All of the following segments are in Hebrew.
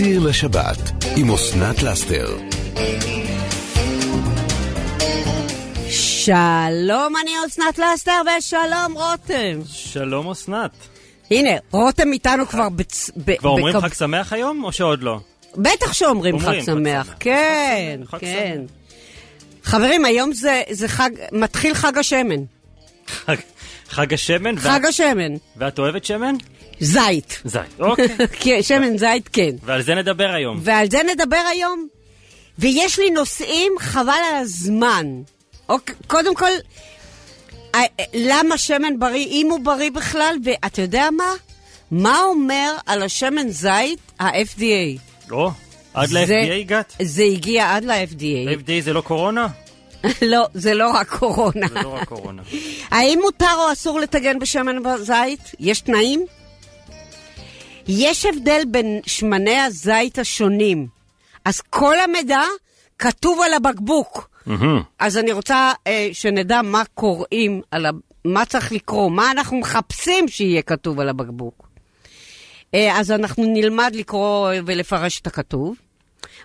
ציר לשבת עם אסנת לאסתר. שלום, אני אסנת לאסתר ושלום רותם. שלום אסנת. הנה, רותם איתנו כבר בצ... ב- כבר אומרים חג שמח היום או שעוד לא? בטח שאומרים אומרים חג שמח. כן, כן. חברים, היום זה, זה חג, מתחיל חג השמן. חג, חג השמן? חג השמן. ואת אוהבת שמן? זית. זית. אוקיי. כן, שמן זית, כן. ועל זה נדבר היום. ועל זה נדבר היום. ויש לי נושאים חבל על הזמן. אוקיי, קודם כל, אה, אה, למה שמן בריא, אם הוא בריא בכלל, ואתה יודע מה? מה אומר על השמן זית ה-FDA? או, עד ל-FDA הגעת? זה הגיע עד ל-FDA. ה-FDA זה לא קורונה? לא, זה לא רק קורונה. זה לא רק קורונה. האם מותר או אסור לטגן בשמן בזית? יש תנאים? יש הבדל בין שמני הזית השונים. אז כל המידע כתוב על הבקבוק. מהמם. אז אני רוצה אה, שנדע מה קוראים, על ה... מה צריך לקרוא, מה אנחנו מחפשים שיהיה כתוב על הבקבוק. אה, אז אנחנו נלמד לקרוא ולפרש את הכתוב.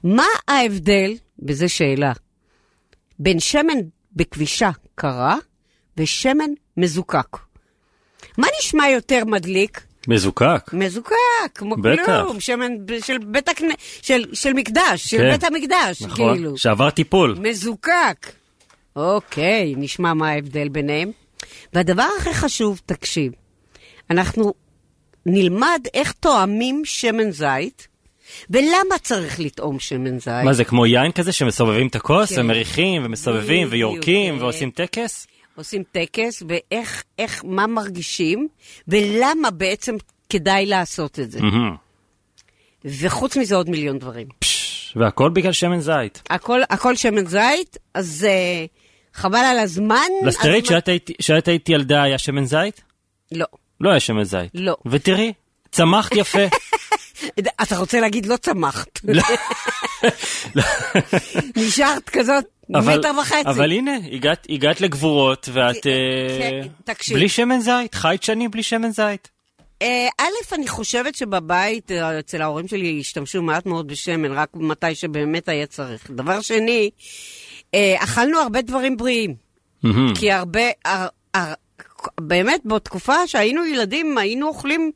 מה ההבדל, וזו שאלה, בין שמן בכבישה קרה ושמן מזוקק? מה נשמע יותר מדליק? מזוקק. מזוקק, כמו בטח. כלום, שמן של בית הכנ... של, של מקדש, של כן. בית המקדש, נכון. כאילו. שעבר טיפול. מזוקק. אוקיי, נשמע מה ההבדל ביניהם. והדבר הכי חשוב, תקשיב, אנחנו נלמד איך טועמים שמן זית, ולמה צריך לטעום שמן זית. מה זה, כמו יין כזה שמסובבים את הכוס כן. ומריחים ומסובבים ויורקים. ועושים טקס? עושים טקס, ואיך, איך, מה מרגישים, ולמה בעצם כדאי לעשות את זה. מהמם. וחוץ מזה עוד מיליון דברים. פש, והכל בגלל שמן זית. הכל, הכל שמן זית, אז uh, חבל על הזמן. לסטרית, הזמן- שאת היית- שאת היית ילדה היה שמן זית? לא. לא היה שמן זית. לא. ותראי, צמחת יפה. אתה רוצה להגיד לא צמחת. לא. נשארת כזאת אבל- מטר וחצי. אבל הנה, הגעת, הגעת לגבורות ואת אה, כן, תקשיב. בלי שמן זית, חיית שנים בלי שמן זית. אה, א', אני חושבת שבבית, אה, אצל ההורים שלי השתמשו מעט מאוד בשמן, רק מתי שבאמת היה צריך. דבר שני, אה, אכלנו הרבה דברים בריאים. כי הרבה, הר, הר, באמת, בתקופה שהיינו ילדים, היינו אוכלים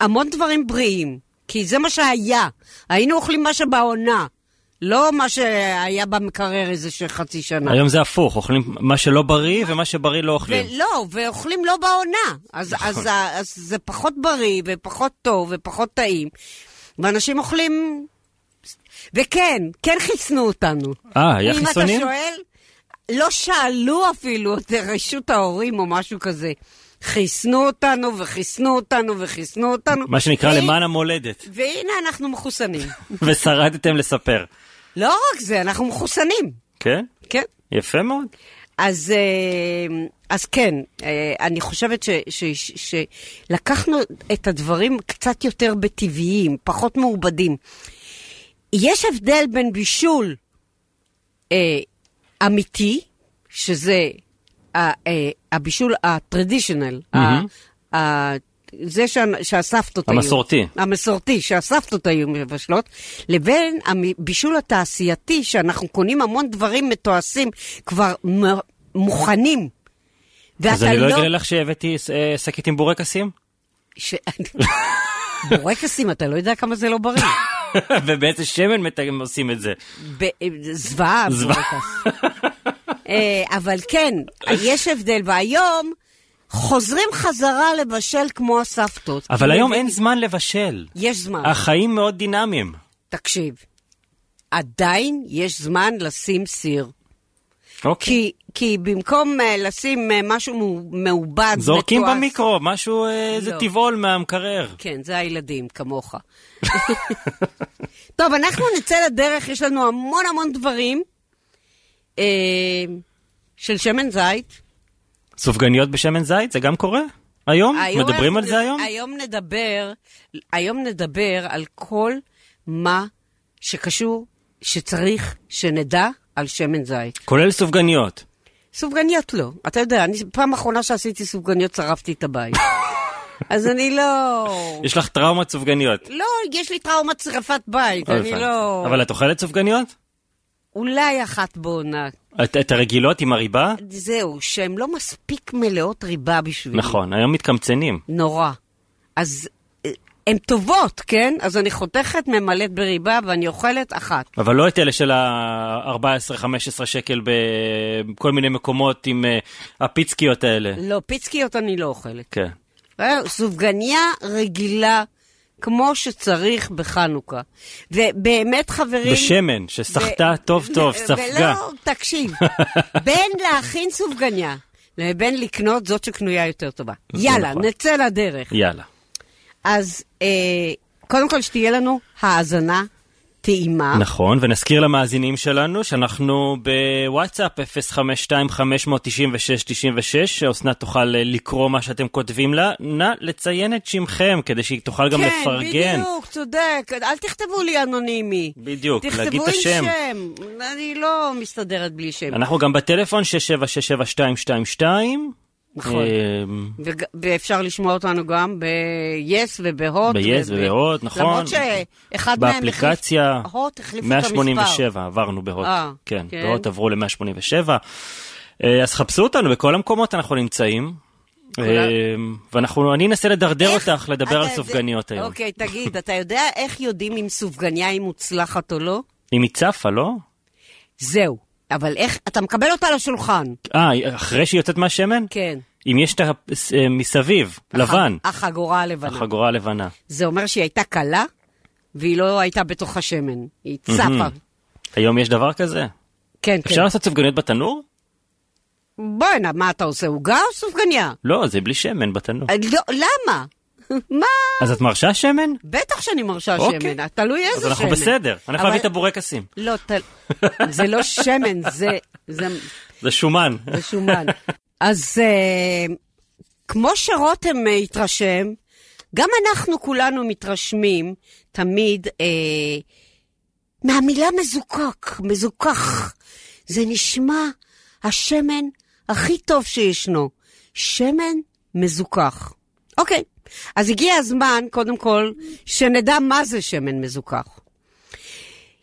המון דברים בריאים. כי זה מה שהיה. היינו אוכלים מה שבעונה. לא מה שהיה במקרר איזה חצי שנה. היום זה הפוך, אוכלים מה שלא בריא ומה שבריא לא אוכלים. ולא, ואוכלים לא בעונה. אז, נכון. אז, אז זה פחות בריא ופחות טוב ופחות טעים. ואנשים אוכלים... וכן, כן חיסנו אותנו. אה, היה אם חיסונים? אתה שואל, לא שאלו אפילו את רשות ההורים או משהו כזה. חיסנו אותנו וחיסנו אותנו וחיסנו אותנו. מה שנקרא והי- למען המולדת. והנה אנחנו מחוסנים. ושרדתם לספספר. לא רק זה, אנחנו מחוסנים. כן? כן. יפה מאוד. אז, אה, אז כן, אה, אני חושבת ש, ש, ש, שלקחנו את הדברים קצת יותר בטבעיים, פחות מעובדים. יש הבדל בין בישול אה, אמיתי, שזה ה, אה, הבישול הטרדישיונל, מהמם. זה שה- שהסבתות היו. המסורתי. המסורתי, שהסבתות היו מבשלות, לבין הבישול התעשייתי, שאנחנו קונים המון דברים מתועשים כבר מ- מוכנים. אז אני לא לא... אגלה לך שהבאתי אה, שקית עם בורקסים? ש... בורקסים, אתה לא יודע כמה זה לא בריא. ובאיזה שמן עושים את זה? זוועה, זוועה. בורקס. אה, אבל כן, יש הבדל, והיום חוזרים חזרה לבשל כמו הסבתות. אבל היום אין זמן לבשל. יש זמן. החיים מאוד דינמיים. תקשיב, עדיין יש זמן לשים סיר. אוקיי. כי, כי במקום uh, לשים uh, משהו מעובד, זורקים מתועש- במיקרו, משהו, אה, איזה לא. טבעול מהמקרר. כן, זה הילדים, כמוך. טוב, אנחנו נצא לדרך, יש לנו המון המון דברים אה, של שמן זית. סופגניות בשמן זית, זה גם קורה? היום? מדברים אנחנו על זה היום? היום נדבר, היום נדבר על כל מה שקשור, שצריך שנדע על שמן זית. כולל סופגניות. סופגניות לא. אתה יודע, אני, פעם אחרונה שעשיתי סופגניות שרפתי את הבית. אז אני לא... יש לך טראומת סופגניות. לא, יש לי טראומת שרפת בית, אני. לא... אבל את אוכלת סופגניות? אולי אחת בעונה. את, את הרגילות עם הריבה? זהו, שהן לא מספיק מלאות ריבה בשבילי. נכון, היום מתקמצנים. נורא. אז אה, הן טובות, כן? אז אני חותכת, ממלאת בריבה ואני אוכלת אחת. אבל לא את אלה של ה-14-15 שקל בכל מיני מקומות עם אה, הפיצקיות האלה. לא, פיצקיות אני לא אוכלת. כן. אה, סופגניה רגילה, כמו שצריך בחנוכה. ובאמת, חברים... בשמן, שסחטה טוב טוב, ו- ספגה. ולא, תקשיב, בין להכין סופגניה לבין לקנות זאת שקנויה יותר טובה. יאללה, נכון. נצא לדרך. יאללה. אז אה, קודם כל שתהיה לנו האזנה טעימה. נכון, ונזכיר למאזינים שלנו שאנחנו בוואטסאפ 052-596-96, שאסנת תוכל אה, לקרוא מה שאתם כותבים לה. נא לציין את שמכם, כדי שהיא תוכל גם לפרגן. כן, בדיוק, צודק. אל תכתבו לי אנונימי. בדיוק, להגיד תכתבו את עם השם. שם. אני לא מסתדרת בלי שם. אנחנו גם בטלפון 6767222. נכון. אמ, ואפשר לשמוע אותנו גם ב-yes ובהוט. ב-yes וב- ובהוט, נכון. למרות שאחד מהם החליף... באפליקציה, המספר. 187 עברנו בהוט. אה, כן, כן. בהוט עברו ל-187. אז חפשו אותנו, בכל המקומות אנחנו נמצאים. אמ, ואנחנו, אני אנסה לדרדר אותך לדבר על סופגניות היום. אוקיי, תגיד, אתה יודע איך יודעים אם סופגניה היא מוצלחת או לא? אם היא צפה, לא? זהו. אבל איך, אתה מקבל אותה לשולחן. אה, אחרי שהיא יוצאת מהשמן? כן. אם יש את ה... אה, מסביב, לבן, הח- החגורה הלבנה. החגורה הלבנה. זה אומר שהיא הייתה קלה, והיא לא הייתה בתוך השמן. היא צפה. היום יש דבר כזה? כן, כן. אפשר לעשות סופגניות בתנור? בוא'נה, מה אתה עושה, עוגה או סופגניה? לא, זה בלי שמן בתנור. אה, לא, למה? מה? אז את מרשה שמן? בטח שאני מרשה אוקיי. שמן, תלוי איזה אז שמן. אנחנו בסדר. אני יכול אבל- להביא את הבורקסים. לא, ת- זה לא שמן, זה, זה, זה שומן. זה שומן. אז אה, כמו שרותם התרשם, גם אנחנו כולנו מתרשמים תמיד אה, מהמילה מזוקק, מזוכח. זה נשמע השמן הכי טוב שישנו. שמן מזוכח. אוקיי, אז הגיע הזמן, קודם כל, שנדע מה זה שמן מזוכח.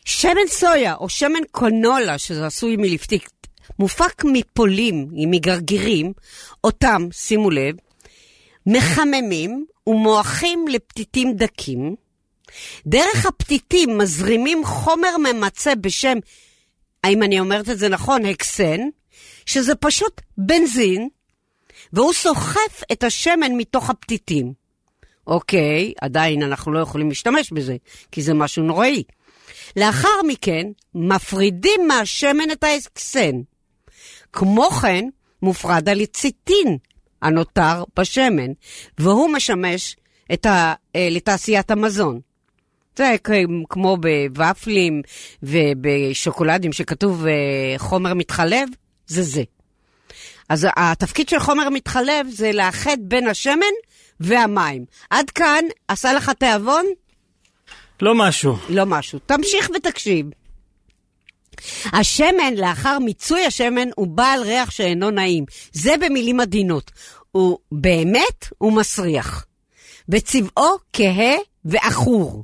שמן סויה או שמן קונולה, שזה עשוי מלפתיק, מופק מפולים, מגרגירים, אותם, שימו לב, מחממים ומועכים לפתיתים דקים. דרך הפתיתים מזרימים חומר ממצה בשם, האם אני אומרת את זה נכון, הקסן, שזה פשוט בנזין, והוא סוחף את השמן מתוך הפתיתים. אוקיי, עדיין אנחנו לא יכולים להשתמש בזה, כי זה משהו נוראי. לאחר מכן, מפרידים מהשמן את האקסן. כמו כן, מופרד הלציטין הנותר בשמן, והוא משמש את ה, אה, לתעשיית המזון. זה כמו בוואפלים ובשוקולדים שכתוב אה, חומר מתחלב, זה זה. אז התפקיד של חומר מתחלב זה לאחד בין השמן והמים. עד כאן, עשה לך תיאבון? לא משהו. לא משהו. תמשיך ותקשיב. השמן, לאחר מיצוי השמן, הוא בעל ריח שאינו נעים. זה במילים עדינות. הוא באמת, הוא מסריח. וצבעו כהה ועכור.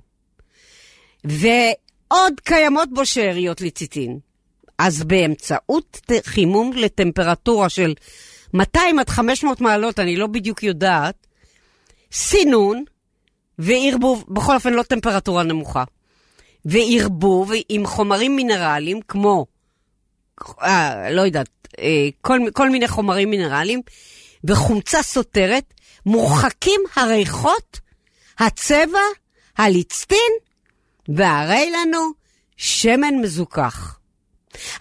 ועוד קיימות בו שאריות לציטין. אז באמצעות חימום לטמפרטורה של 200 עד 500 מעלות, אני לא בדיוק יודעת, סינון וערבוב, בכל אופן לא טמפרטורה נמוכה, וערבוב עם חומרים מינרליים כמו, אה, לא יודעת, אה, כל, כל מיני חומרים מינרליים, וחומצה סותרת, מורחקים הריחות, הצבע, הליצטין, והרי לנו שמן מזוכח.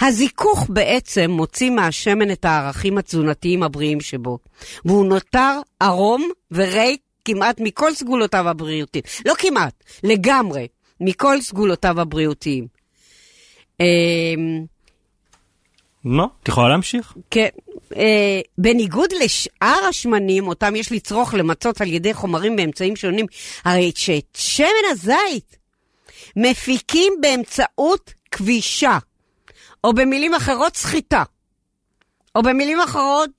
הזיכוך בעצם מוציא מהשמן את הערכים התזונתיים הבריאים שבו, והוא נותר ערום וריק כמעט מכל סגולותיו הבריאותיים. לא כמעט, לגמרי, מכל סגולותיו הבריאותיים. אמ, לא, את יכולה להמשיך? כן. אה, בניגוד לשאר השמנים, אותם יש לצרוך למצות על ידי חומרים באמצעים שונים, הרי שאת שמן הזית מפיקים באמצעות כבישה, או במילים אחרות סחיטה, או במילים אחרות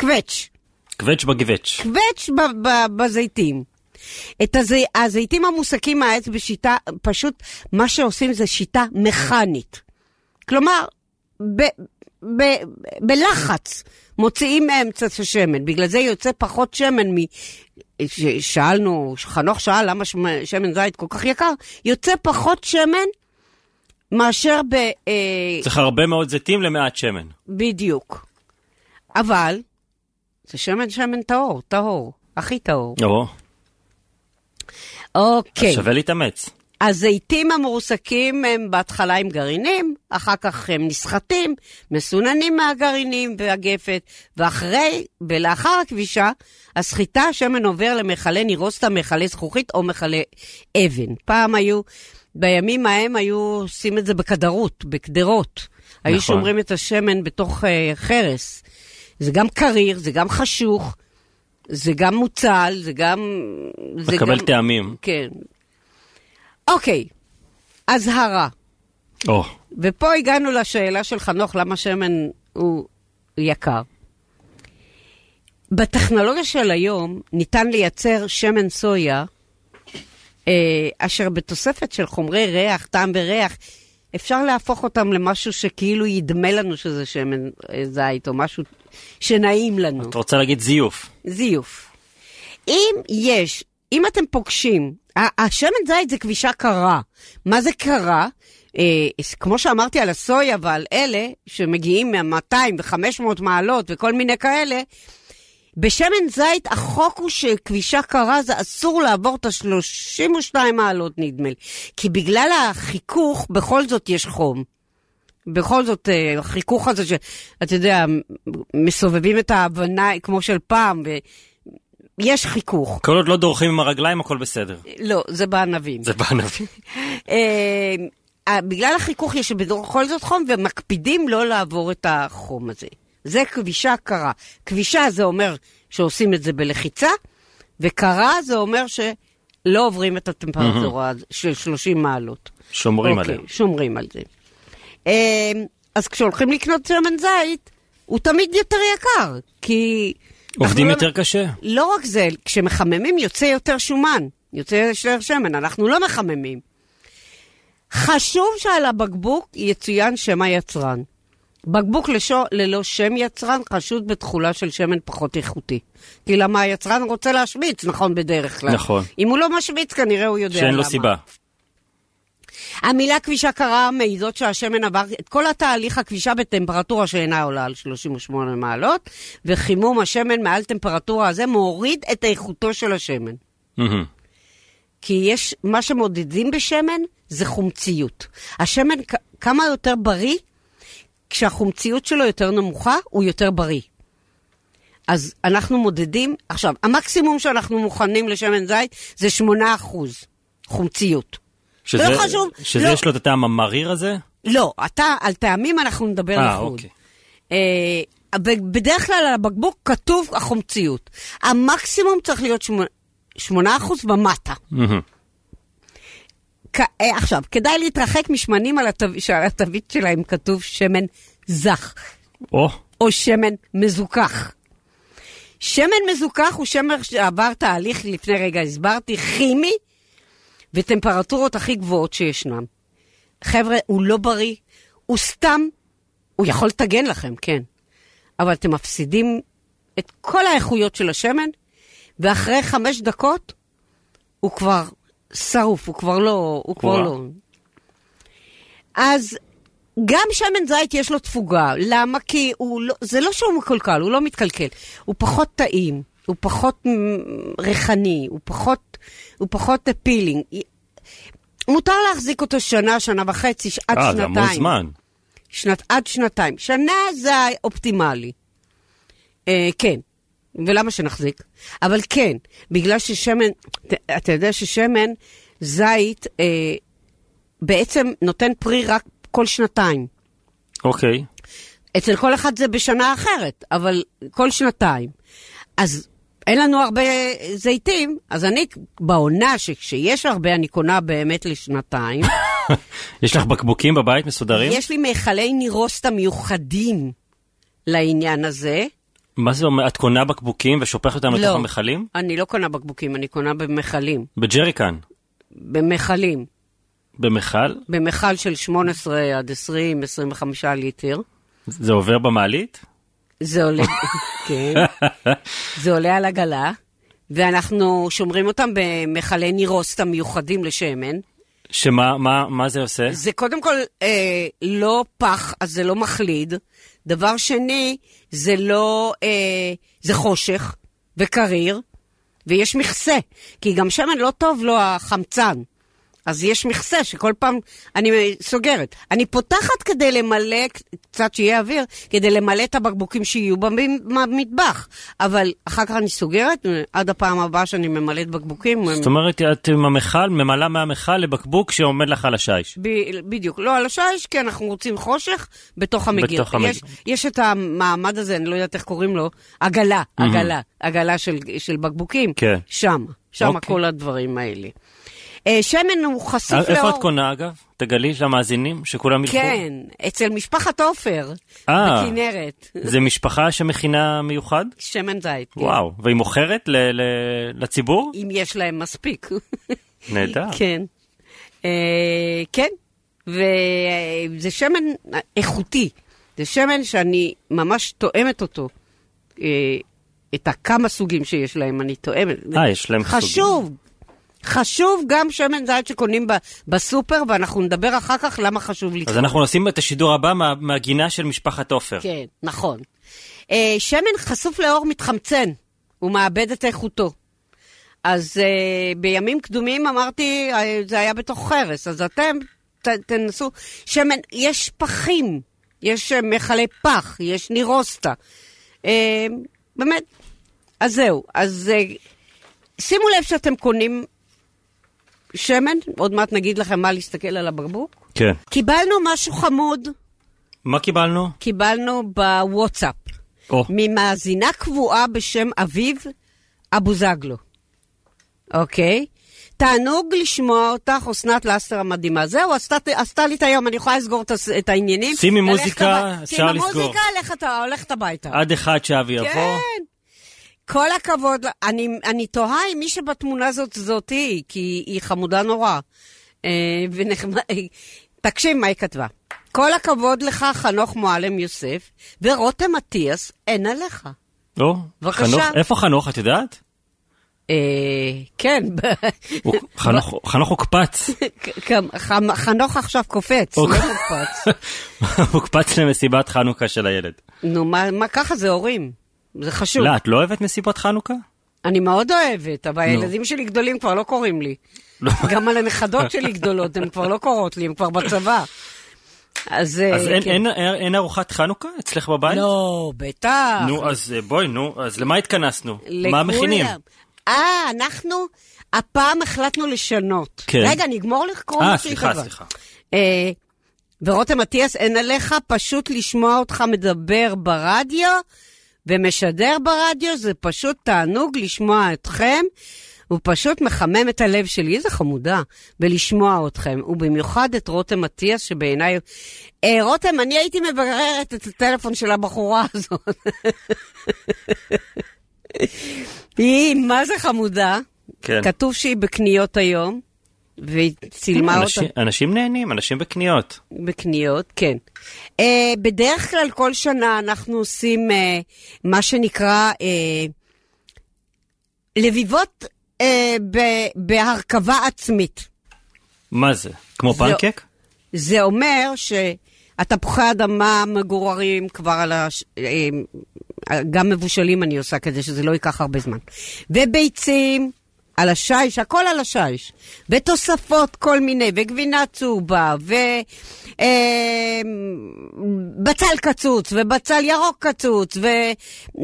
קווץ'. קווץ' בגווץ'. קווץ' בזיתים. את הזי, הזיתים המוסקים מהעץ בשיטה, פשוט מה שעושים זה שיטה מכנית. כלומר, ב, ב, בלחץ מוציאים מהם קצת השמן, בגלל זה יוצא פחות שמן מ... שאלנו, חנוך שאל למה שמ- שמן זית כל כך יקר, יוצא פחות שמן מאשר ב... אה, צריך הרבה מאוד זיתים למעט שמן. בדיוק. אבל, זה שמן שמן טהור, טהור, הכי טהור. או, אוקיי. שווה להתאמץ. הזיתים המרוסקים הם בהתחלה עם גרעינים, אחר כך הם נסחטים, מסוננים מהגרעינים והגפת, ואחרי ולאחר הכבישה, הסחיטה, השמן עובר למכלי נירוסטה, מכלי זכוכית או מכלי אבן. פעם היו, בימים ההם היו עושים את זה בקדרות. היו נכון. שומרים את השמן בתוך uh, חרס. זה גם קריר, זה גם חשוך, זה גם מוצל, זה גם... זה מקבל גם... טעמים. כן. אוקיי, אזהרה. או, ופה הגענו לשאלה של חנוך, למה שמן הוא יקר. בטכנולוגיה של היום ניתן לייצר שמן סויה, אה, אשר בתוספת של חומרי ריח, טעם וריח, אפשר להפוך אותם למשהו שכאילו ידמה לנו שזה שמן אה, זית, או משהו שנעים לנו. את רוצה להגיד זיוף. זיוף. אם יש, אם אתם פוגשים, השמן זית זה כבישה קרה. מה זה קרה? אה, כמו שאמרתי על הסויה ועל אלה שמגיעים מה-200 ו-500 מעלות וכל מיני כאלה, בשמן זית החוק הוא שכבישה קרה זה אסור לעבור את ה-32 מעלות נדמה לי. כי בגלל החיכוך בכל זאת יש חום. בכל זאת, אה, החיכוך הזה שאתה יודע, מסובבים את ההבנה כמו של פעם, ויש חיכוך. כל עוד לא דורכים עם הרגליים, הכל בסדר. לא, זה בענבים. זה בענבים. אה, אה, בגלל החיכוך יש בכל זאת חום, ומקפידים לא לעבור את החום הזה. זה כבישה קרה. כבישה זה אומר שעושים את זה בלחיצה, וקרה זה אומר שלא עוברים את הטמפרטורה של 30 מעלות. שומרים אוקיי, עליהם. שומרים על זה. אה, אז כשהולכים לקנות שמן זית, הוא תמיד יותר יקר, כי... עובדים אנחנו יותר קשה. לא רק זה, כשמחממים יוצא יותר שומן, יוצא יותר שמן, אנחנו לא מחממים. חשוב שעל הבקבוק יצוין שם היצרן. בקבוק לשו, ללא שם יצרן חשוד בתכולה של שמן פחות איכותי. כי למה היצרן רוצה להשמיץ, נכון, בדרך כלל. נכון. אם הוא לא משמיץ, כנראה הוא יודע שאין למה. לו סיבה. המילה כבישה קרה מעידות שהשמן עבר את כל התהליך הכבישה בטמפרטורה שאינה עולה על 38 מעלות, וחימום השמן מעל טמפרטורה הזה מוריד את איכותו של השמן. כי יש, מה שמודדים בשמן זה חומציות. השמן כמה יותר בריא, כשהחומציות שלו יותר נמוכה, הוא יותר בריא. אז אנחנו מודדים, עכשיו, המקסימום שאנחנו מוכנים לשמן זית זה 8% חומציות. שזה, לא חשוב, שזה לא. יש לו את הטעם המריר הזה? לא, אתה, על טעמים אנחנו נדבר אה, לחוד. אוקיי. אה, בדרך כלל על הבקבוק כתוב החומציות. המקסימום צריך להיות שמ- 8% ומטה. אה, עכשיו, כדאי להתרחק משמנים על התו- שעל התווית שלהם כתוב שמן זך, או, או שמן מזוכח. שמן מזוכח הוא שמן שעבר תהליך, לפני רגע הסברתי, כימי, וטמפרטורות הכי גבוהות שישנם. חבר'ה, הוא לא בריא, הוא סתם, הוא יכול לטגן לכם, כן, אבל אתם מפסידים את כל האיכויות של השמן, ואחרי חמש דקות הוא כבר שרוף, הוא כבר לא, הוא כבר. לא. אז גם שמן זית יש לו תפוגה. למה? כי הוא לא, זה לא שהוא מקולקל, הוא לא מתקלקל. הוא פחות טעים, הוא פחות ריחני, הוא פחות, הוא פחות פילינג. מותר להחזיק אותו שנה, שנה וחצי, עד אה, זה שנתיים. המון זמן. שנת, עד שנתיים. שנה זה האופטימלי. אה, כן. ולמה שנחזיק? אבל כן, בגלל ששמן, אתה יודע ששמן זית אה, בעצם נותן פרי רק כל שנתיים. אוקיי. אצל כל אחד זה בשנה אחרת, אבל כל שנתיים. אז אין לנו הרבה זיתים, אז אני בעונה שכשיש הרבה, אני קונה באמת לשנתיים. יש לך בקבוקים בבית מסודרים? יש לי מכלי נירוסטה מיוחדים לעניין הזה. מה זה אומר? את קונה בקבוקים ושופכת אותם לתוך לא. המכלים? אני לא קונה בקבוקים, אני קונה במכלים. בג'ריקן. במכלים. במכל? במכל של 18 עד 20, 25 ליטר. זה עובר במעלית? זה עולה, כן, זה עולה על עגלה, ואנחנו שומרים אותם במכלי נירוסטה מיוחדים לשמן. שמה מה, מה זה עושה? זה קודם כל אה, לא פח, אז זה לא מחליד. דבר שני, זה לא, אה, זה חושך וקריר, ויש מכסה, כי גם שמן לא טוב לו החמצן. אז יש מכסה שכל פעם אני סוגרת. אני פותחת כדי למלא, קצת שיהיה אוויר, כדי למלא את הבקבוקים שיהיו במטבח. אבל אחר כך אני סוגרת, עד הפעם הבאה שאני ממלאת בקבוקים. זאת אומרת, את עם המכל, ממלאה מהמכל לבקבוק שעומד לך על השיש. ב- בדיוק, לא על השיש, כי אנחנו רוצים חושך בתוך המגיר. בתוך המגיר. יש, יש את המעמד הזה, אני לא יודעת איך קוראים לו, עגלה, עגלה, עגלה של, של בקבוקים. כן. שם, שם אוקיי. כל הדברים האלה. אה, שמן הוא חשוף לאור. איפה את קונה אגב? תגלי למאזינים, שכולם ילכו. כן, אצל משפחת עופר, אה. בכנרת. זה משפחה שמכינה מיוחד? שמן זית. כן. וואו, והיא מוכרת לציבור? אם יש להם מספיק. נהדר. כן. אה, כן, וזה שמן איכותי. זה שמן שאני ממש תואמת אותו. אה, את הכמה סוגים שיש להם, אני תואמת. אה, יש להם סוגים. חשוב. חשוב גם שמן זית שקונים ב- בסופר, ואנחנו נדבר אחר כך למה חשוב לקרוא. אז אנחנו נשים את השידור הבא מה- מהגינה של משפחת עופר. כן, נכון. אה, שמן חשוף לאור מתחמצן, הוא מאבד את איכותו. אז אה, בימים קדומים אמרתי, אה, זה היה בתוך חרס, אז אתם ת, תנסו. שמן, יש פחים, יש אה, מכלי פח, יש נירוסטה. אה, באמת, אז זהו. אז אה, שימו לב שאתם קונים שמן, עוד מעט נגיד לכם מה להסתכל על הבקבוק. כן. קיבלנו משהו חמוד. מה קיבלנו? קיבלנו בוואטסאפ, או, ממאזינה קבועה בשם אביב אבוזגלו, אוקיי? תענוג לשמוע אותך, אסנת לסטר המדהימה. זהו, עשתה, עשתה לי את היום, אני יכולה לסגור את, את העניינים. שימי מוזיקה. אפשר שימי לסגור. מוזיקה, לך אתה, הולכת הביתה. עד אחד שאבי יבוא. כן. כל הכבוד, אני, אני תוהה אם מי שבתמונה הזאת זאת היא, כי היא חמודה נורא. אה, ונחמד, תקשיב מה היא כתבה. כל הכבוד לך, חנוך מועלם יוסף, ורותם אטיאס, אין עליך. או, בבקשה. חנוך, איפה חנוך, את יודעת? אה, כן, חנוך- חנוך הוקפץ. חנוך עכשיו קופץ, לא. מוקפץ. הוקפץ למסיבת חנוכה של הילד. נו, מה, מה ככה זה הורים? זה חשוב. לא, את לא אוהבת מסיבות חנוכה? אני מאוד אוהבת, אבל. הילדים שלי גדולים כבר לא קוראים לי. לא. גם על הנכדות שלי גדולות, הן כבר לא קוראות לי, הן כבר בצבא. אז... אה, אז אין- כן. אין- אין אין ארוחת חנוכה אצלך בבית? לא, בטח. נו, אז אה, בואי, נו, אז למה התכנסנו? לכולם. מה מכינים? אה, אנחנו הפעם החלטנו לשנות. כן. רגע, נגמור לקרוא אה, מה שהיא סליחה. סליחה. אה, ורותם אטיאס, אין עליך פשוט לשמוע אותך מדבר ברדיו ומשדר ברדיו, זה פשוט תענוג לשמוע אתכם. הוא פשוט מחמם את הלב שלי, איזה חמודה, בלשמוע אתכם, ובמיוחד את רותם אטיאס, שבעיניי... אה, רותם, אני הייתי מבררת את הטלפון של הבחורה הזאת. היא, מה זה חמודה? כן. כתוב שהיא בקניות היום, והיא צילמה אותה. אנשים- נהנים, אנשים בקניות. בקניות, כן. Uh, בדרך כלל כל שנה אנחנו עושים uh, מה שנקרא uh, לביבות uh, ב- בהרכבה עצמית. מה זה? כמו זה- פנקק? זה אומר שהתפוחי אדמה מגוררים כבר על הש... גם מבושלים אני עושה כדי שזה לא ייקח הרבה זמן. וביצים על השיש, הכל על השיש. ותוספות כל מיני, וגבינה צהובה, ובצל קצוץ, ובצל ירוק קצוץ, ו...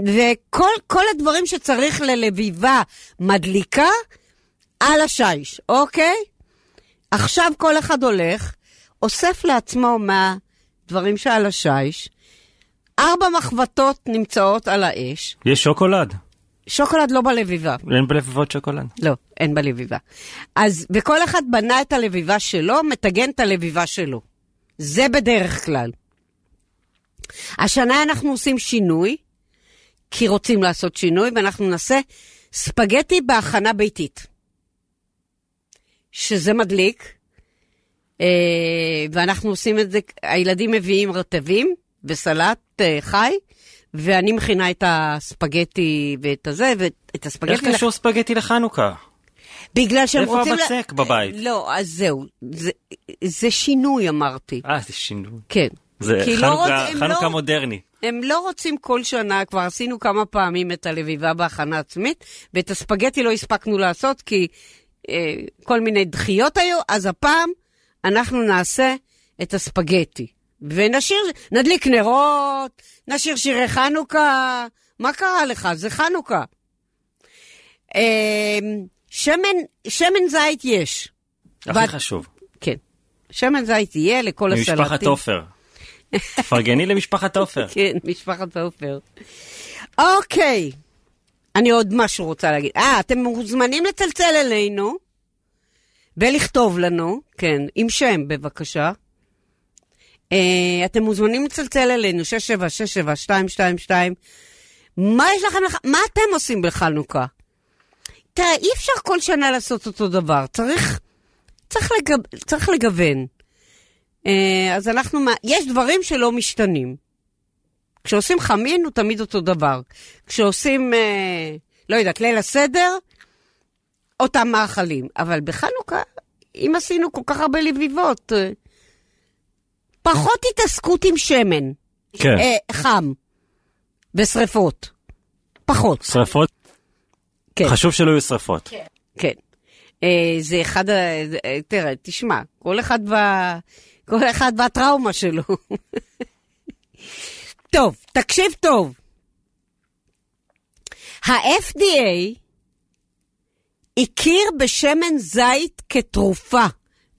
וכל כל הדברים שצריך ללביבה מדליקה על השיש, אוקיי? עכשיו כל אחד הולך, אוסף לעצמו מהדברים שעל השיש, ארבע מחבטות נמצאות על האש, יש שוקולד. שוקולד לא בלביבה. אין בלבבות שוקולד. לא, אין בלביבה. אז, וכל אחד בנה את הלביבה שלו, מטגן את הלביבה שלו. זה בדרך כלל. השנה אנחנו עושים שינוי, כי רוצים לעשות שינוי, ואנחנו נעשה ספגטי בהכנה ביתית. שזה מדליק, אה, ואנחנו עושים את זה, הילדים מביאים רטבים וסלט אה, חי, ואני מכינה את הספגטי ואת הזה, ואת הספגטי... איך קשור ספגטי לחנוכה? בגלל שהם איפה רוצים... הבצק בבית? לא, אז זהו. זה, זה שינוי, אמרתי. אה, זה שינוי. כן. זה לא חנוכה, רוצ- הם חנוכה לא- מודרני. הם לא רוצים כל שנה, כבר עשינו כמה פעמים את הלביבה בהכנה עצמית, ואת הספגטי לא הספקנו לעשות כי אה, כל מיני דחיות היו, אז הפעם אנחנו נעשה את הספגטי. ונשיר, נדליק נרות, נשיר שירי חנוכה, מה קרה לך? זה חנוכה. אה, שמן, שמן זית יש. הכי ואת- חשוב. כן. שמן זית יהיה לכל הסלטים. ממשפחת עופר. תפרגני למשפחת עופר. כן, משפחת עופר. אוקיי, אני עוד משהו רוצה להגיד. אה, אתם מוזמנים לצלצל אלינו ולכתוב לנו, כן, עם שם בבקשה. אה, אתם מוזמנים לצלצל אלינו, 6767222. מה יש לכם, לח... מה אתם עושים בחנוכה? תראה, אי אפשר כל שנה לעשות אותו דבר, צריך, צריך, לגב... צריך לגוון. אה, אז אנחנו, יש דברים שלא משתנים. כשעושים חמין הוא תמיד אותו דבר. כשעושים, אה, לא יודעת, ליל הסדר, אותם מאכלים. אבל בחנוכה, אם עשינו כל כך הרבה לביבות, פחות התעסקות עם שמן. כן. אה, חם. ושרפות. פחות. שרפות? כן. חשוב שלא יהיו שרפות. כן. אה, זה אחד, ה... אה, תראה, תשמע, כל אחד, ב... כל אחד והטראומה שלו. טוב, תקשיב טוב. ה-FDA הכיר בשמן זית כתרופה,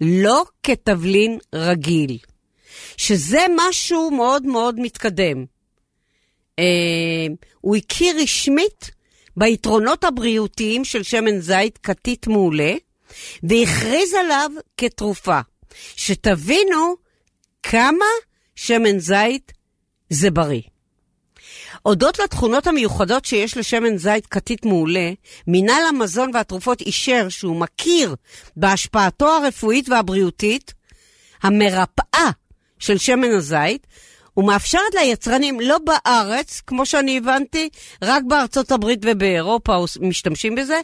לא כתבלין רגיל, שזה משהו מאוד מאוד מתקדם. אה, הוא הכיר רשמית ביתרונות הבריאותיים של שמן זית כתית מעולה, והכריז עליו כתרופה. שתבינו כמה שמן זית זה בריא. הודות לתכונות המיוחדות שיש לשמן זית כתית מעולה, מינהל המזון והתרופות אישר שהוא מכיר בהשפעתו הרפואית והבריאותית המרפאה של שמן הזית, ומאפשרת ליצרנים, לא בארץ, כמו שאני הבנתי, רק בארצות הברית ובאירופה משתמשים בזה,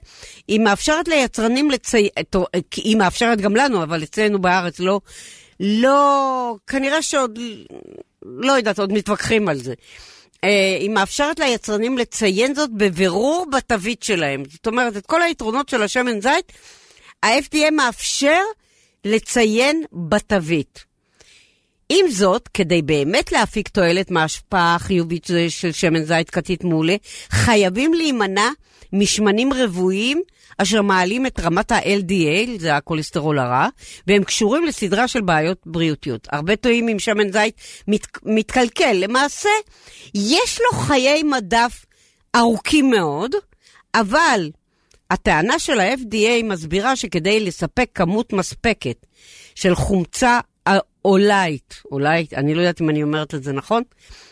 היא מאפשרת ליצרנים לציין, היא מאפשרת גם לנו, אבל אצלנו בארץ לא, לא, כנראה שעוד, לא יודעת, עוד מתווכחים על זה. אה, היא מאפשרת ליצרנים לציין זאת בבירור בתווית שלהם. זאת אומרת, את כל היתרונות של השמן זית, ה-FDA מאפשר לציין בתווית. עם זאת, כדי באמת להפיק תועלת מההשפעה החיובית של- שמן זית כתית מעולה, חייבים להימנע משמנים רבועים אשר מעלים את רמת ה-LDL, זה הכולסטרול הרע, והם קשורים לסדרה של בעיות בריאותיות. הרבה טועים אם שמן זית מת, מתקלקל. למעשה, יש לו חיי מדף ארוכים מאוד, אבל הטענה של ה-FDA מסבירה שכדי לספק כמות מספקת של חומצה אולאית, אולאית, אני לא יודעת אם אני אומרת את זה נכון,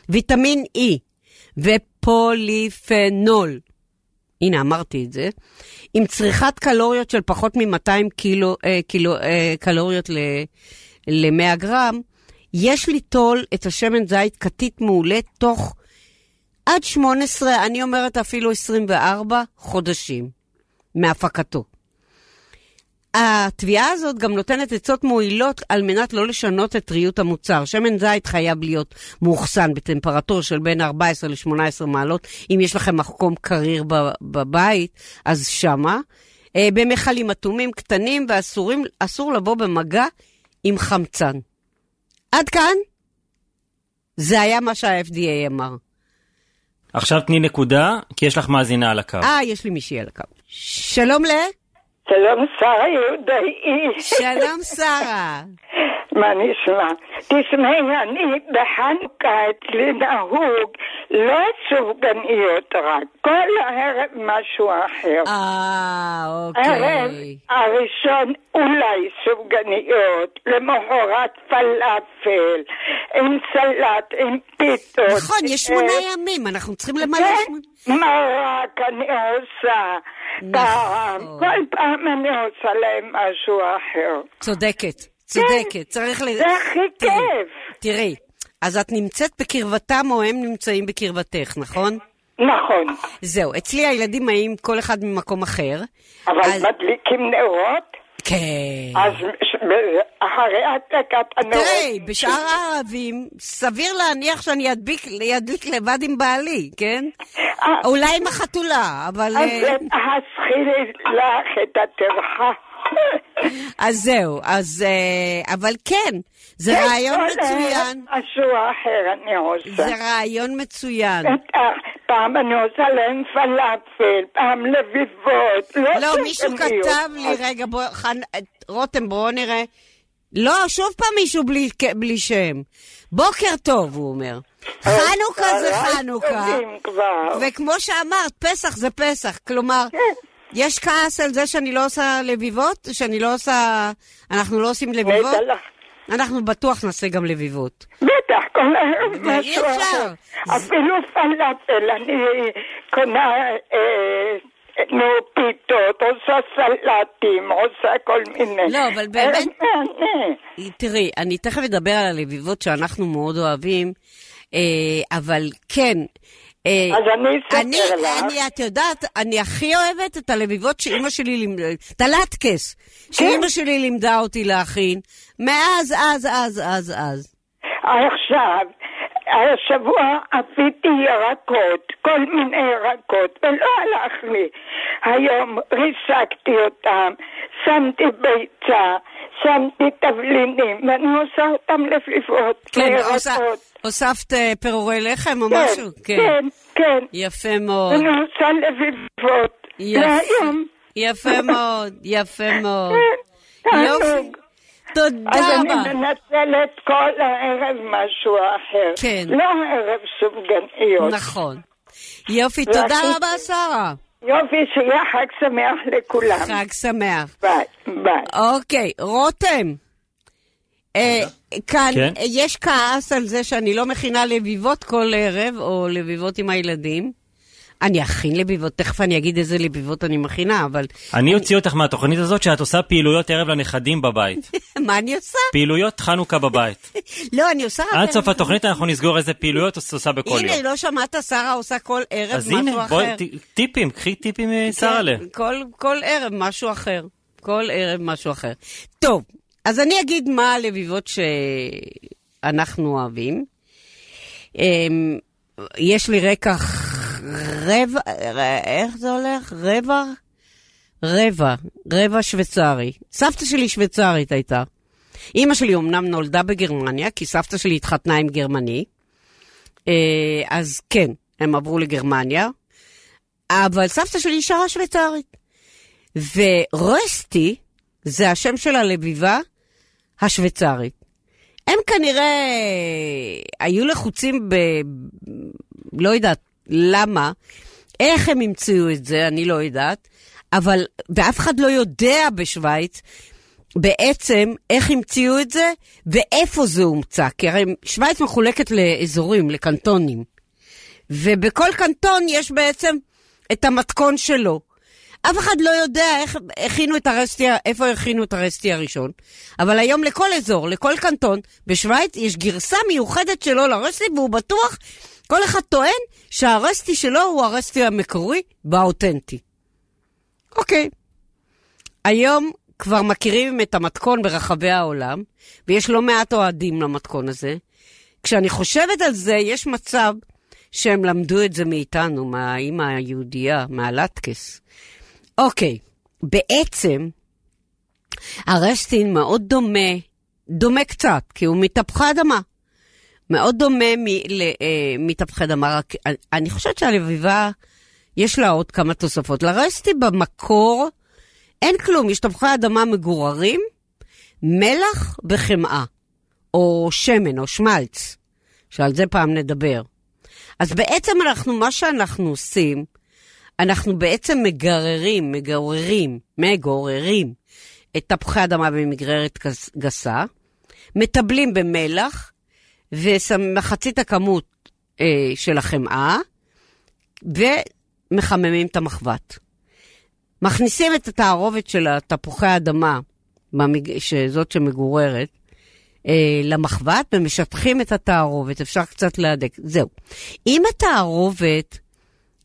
ויטמין E ופוליפנול, הנה אמרתי את זה, עם צריכת קלוריות של פחות מ-200 קילו, אה, קילו, אה, קלוריות ל-100 גרם, יש ליטול את השמן זית כתית מעולה תוך עד 18, אני אומרת אפילו 24 חודשים מהפקתו. התביעה הזאת גם נותנת עצות מועילות על מנת לא לשנות את טריות המוצר. שמן זית חייב להיות מאוחסן בטמפרטורה של בין 14 ל-18 מעלות. אם יש לכם מקום קריר בבית, אז שמה. אה, במכלים אטומים קטנים ואסור לבוא במגע עם חמצן. עד כאן, זה היה מה שה-FDA אמר. עכשיו תני נקודה, כי יש לך מאזינה על הקו. אה, יש לי מישהי על הקו. שלום ל... שלום, שרה יהודאי. שלום, שרה. מה נשמע? תשמעי, אני בחנוכה אצלי נהוג לא סופגניות רק, כל הערב משהו אחר. אה, הערב אוקיי. הראשון אולי סופגניות, למחרת פלאפל, עם סלט, עם פיתות. נכון, יש שמונה ימים, אנחנו צריכים למלא כן, שמונה. מרק אני עושה. נכון. טעם. כל פעם אני עושה להם משהו אחר. צודקת, צודקת, צריך ל... זה הכי כיף. תראי, אז את נמצאת בקרבתם או הם נמצאים בקרבתך, נכון? נכון. זהו, אצלי הילדים באים כל אחד ממקום אחר. אבל אז- מדליקים נרות, כן. אז אחרי הדלקת הנרות. תראי, בשאר הערבים, סביר להניח שאני אדביק, אדליק לבד עם בעלי, כן? אה, אולי עם החתולה, אבל... אז אה, תחסכי לך את הטרחה. אז זהו, אז... אה, אבל כן, זה כן, רעיון מצוין. משהו אחר אני עושה. זה רעיון מצוין. פעם אני עושה להם פלאפל, פעם לביבות. לא, מישהו סופגניות. כתב לי, רגע, בוא, חנ... רותם, בואו נראה. לא, שוב פעם מישהו בלי, בלי שם. בוקר טוב, הוא אומר. חנוכה זה צהריים חנוכה. וכמו שאמרת, פסח זה פסח. כלומר, כן. יש כעס על זה שאני לא עושה לביבות? שאני לא עושה... אנחנו לא עושים לביבות? אנחנו בטוח נעשה גם לביבות. בטח, כל אי משהו. אחר. אפילו פלאפל, אני קונה, אה, נו, פיתות, עושה סלטים, עושה כל מיני. לא, אבל באמת- ערב מהנה. תראי, אני תכף אדבר על הלביבות שאנחנו מאוד אוהבים, אה, אבל כן. אה, אז אני אספר אני, לך. אני, את יודעת, אני הכי אוהבת את הלביבות שאימא שלי לימדה, את הלטקס, שאימא שלי לימדה אותי להכין, מאז, אז, אז, אז, אז. עכשיו, השבוע עשיתי ירקות, כל מיני ירקות, ולא הלך לי. היום ריסקתי אותם, שמתי ביצה, שמתי תבלינים, ואני עושה אותם לפליפות, כן, עושה- לירקות. הוספת אה, פירורי לחם או כן, משהו? כן, כן. יפה מאוד. אני עושה לביבות. יפה. והיום, יפה מאוד, יפה מאוד. כן, יופי. תודה אז רבה. אני מנצלת כל הערב משהו אחר. כן. לא ערב סופגניות. נכון. יופי, תודה רבה, שרה. יופי, שיהיה חג שמח לכולם. חג שמח. ביי, ביי. אוקיי, רותם. אה, כאן כן? יש כעס על זה שאני לא מכינה לביבות כל ערב, או לביבות עם הילדים. אני אכין לביבות, תכף אני אגיד איזה לביבות אני מכינה, אבל אני אוציא אותך מהתוכנית הזאת שאת עושה פעילויות ערב לנכדים בבית. מה אני עושה? פעילויות חנוכה בבית. לא, אני עושה. עד סוף התוכנית אנחנו נסגור איזה פעילויות את עושה בכל הנה, יום. לא שמעת, שרה עושה כל ערב אז משהו הנה, אחר. בואי, ט- טיפים, קחי טיפים משרלה. כן, כל, כל ערב משהו אחר. כל ערב משהו אחר. טוב, אז אני אגיד מה הלביבות שאנחנו אוהבים. אמ, יש לי רקע רבע, איך זה הולך? רבע? רבע, רבע שוויצרי. סבתא שלי שוויצרית הייתה. אימא שלי אמנם נולדה בגרמניה, כי סבתא שלי התחתנה עם גרמני. אה, אז כן, הם עברו לגרמניה. אבל סבתא שלי שרה שוויצרית. ורוסטי זה השם של הלביבה השוויצרית. הם כנראה היו לחוצים ב... לא יודעת למה, איך הם המציאו את זה, אני לא יודעת, אבל, ואף אחד לא יודע בשוויץ בעצם איך המציאו את זה ואיפה זה הומצא, כי הרי שוויץ מחולקת לאזורים, לקנטונים. ובכל קנטון יש בעצם את המתכון שלו. אף אחד לא יודע איך הכינו את הרסטי, איפה הכינו את הרסטי הראשון, אבל היום לכל אזור, לכל קנטון, בשוויץ יש גרסה מיוחדת שלו לרסטי, והוא בטוח, כל אחד טוען שהרסטי שלו הוא הרסטי המקורי והאותנטי. אוקיי. היום כבר מכירים את המתכון ברחבי העולם, ויש לא מעט אוהדים למתכון הזה. כשאני חושבת על זה, יש מצב שהם למדו את זה מאיתנו, מהאימא היהודייה, מהלטקס. אוקיי, בעצם הרסטין מאוד דומה, דומה קצת, כי הוא מתפוחי אדמה. מאוד דומה מ- ל- אה, אדמה, רק אני- אני חושבת שהלביבה, יש לה עוד כמה תוספות. לרסטי במקור אין כלום, יש תפוחי אדמה מגוררים, מלח וחמאה. או שמן, או שמלץ, שעל זה פעם נדבר. אז בעצם אנחנו, מה שאנחנו עושים, אנחנו בעצם מגררים, מגוררים, מגוררים את תפוחי אדמה במגררת גס- גסה, מטבלים במלח, ומחצית הכמות אה, של החמאה, ומחממים את המחבת. מכניסים את התערובת של התפוחי האדמה, במג... שזאת שמגוררת, אה, למחבת ומשטחים את התערובת, אפשר קצת להדק, זהו. אם התערובת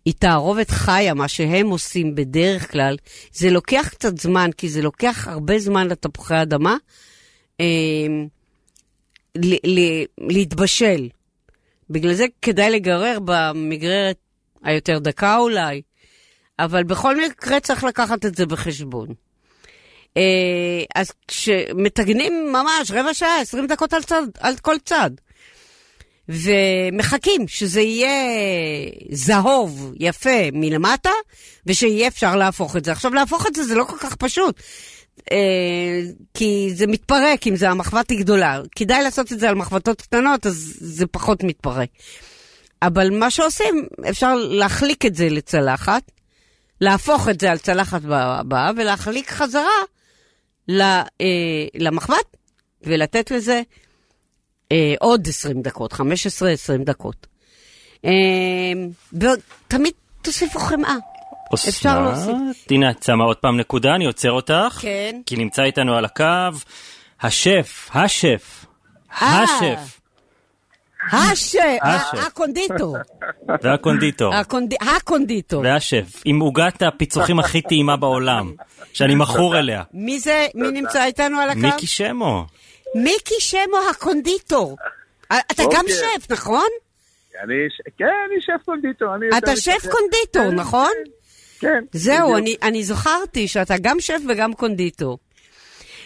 היא תערובת חיה, מה שהם עושים בדרך כלל, זה לוקח קצת זמן, כי זה לוקח הרבה זמן לתפוחי אדמה אה, להתבשל. בגלל זה כדאי לגרר במגררת היותר דקה אולי, אבל בכל מקרה צריך לקחת את זה בחשבון. אה, אז כשמטגנים ממש רבע שעה, 20 דקות על, צד, על כל צד, ומחכים שזה יהיה זהוב, יפה, מלמטה, ושיהיה אפשר להפוך את זה. עכשיו, להפוך את זה זה לא כל כך פשוט, כי זה מתפרק אם זה המחבת היא גדולה. כדאי לעשות את זה על מחבתות קטנות, אז זה פחות מתפרק. אבל מה שעושים, אפשר להחליק את זה לצלחת, להפוך את זה על צלחת הבאה, ולהחליק חזרה אה, למחבת, ולתת לזה אה, עוד 20 דקות, 15-20 דקות. אה, ותמיד תוסיפו חמאה. אפשר להוסיף. אסנת, הנה את שמה עוד פעם נקודה, אני עוצר אותך. כן. כי נמצא איתנו על הקו השף, השף, אה. השף השף, השף. הקונדיטור. והקונדיטור. הקונד- הקונדיטור. והשף, עם עוגת הפיצוחים הכי טעימה בעולם, שאני מכור אליה. מי זה, מי נמצא איתנו על הקו? מיקי שמו. מיקי שמו הקונדיטור. אה, אתה גם אוקיי. שף, נכון? אני, כן, אני שף קונדיטור. אתה שף קונדיטור, כן, נכון? כן. זהו. אני- אני זכרתי שאתה גם שף וגם קונדיטור.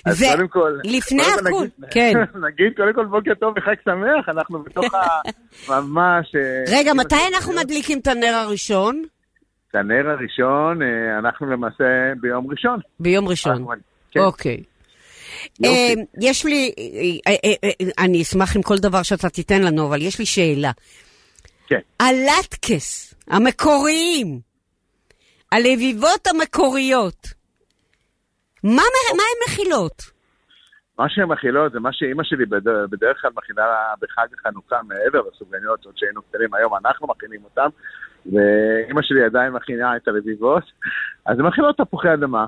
אז ו- קודם כל, לפני קודם הכול, נגיד- כן. נגיד קודם כל בוקר טוב וחג שמח, אנחנו בתוך ה... ממש... אה, רגע, מתי אנחנו. מדליקים את הנר הראשון? את הנר הראשון, אה, אנחנו למעשה ביום ראשון. ביום ראשון. כן. אוקיי. אה, יש לי, אני אשמח עם כל דבר שאתה תיתן לנו, אבל יש לי שאלה. כן. הלטקס המקוריים, הלביבות המקוריות, מה מה הן מכילות? מה שהן מכילות זה מה שאימא שלי בד- בדרך כלל מכינה בחג החנוכה מעבר לסופגניות, עוד שהיינו קטנים, היום אנחנו מכינים אותן, ואימא שלי עדיין מכינה את הלביבות, אז הן מכילות תפוחי אדמה.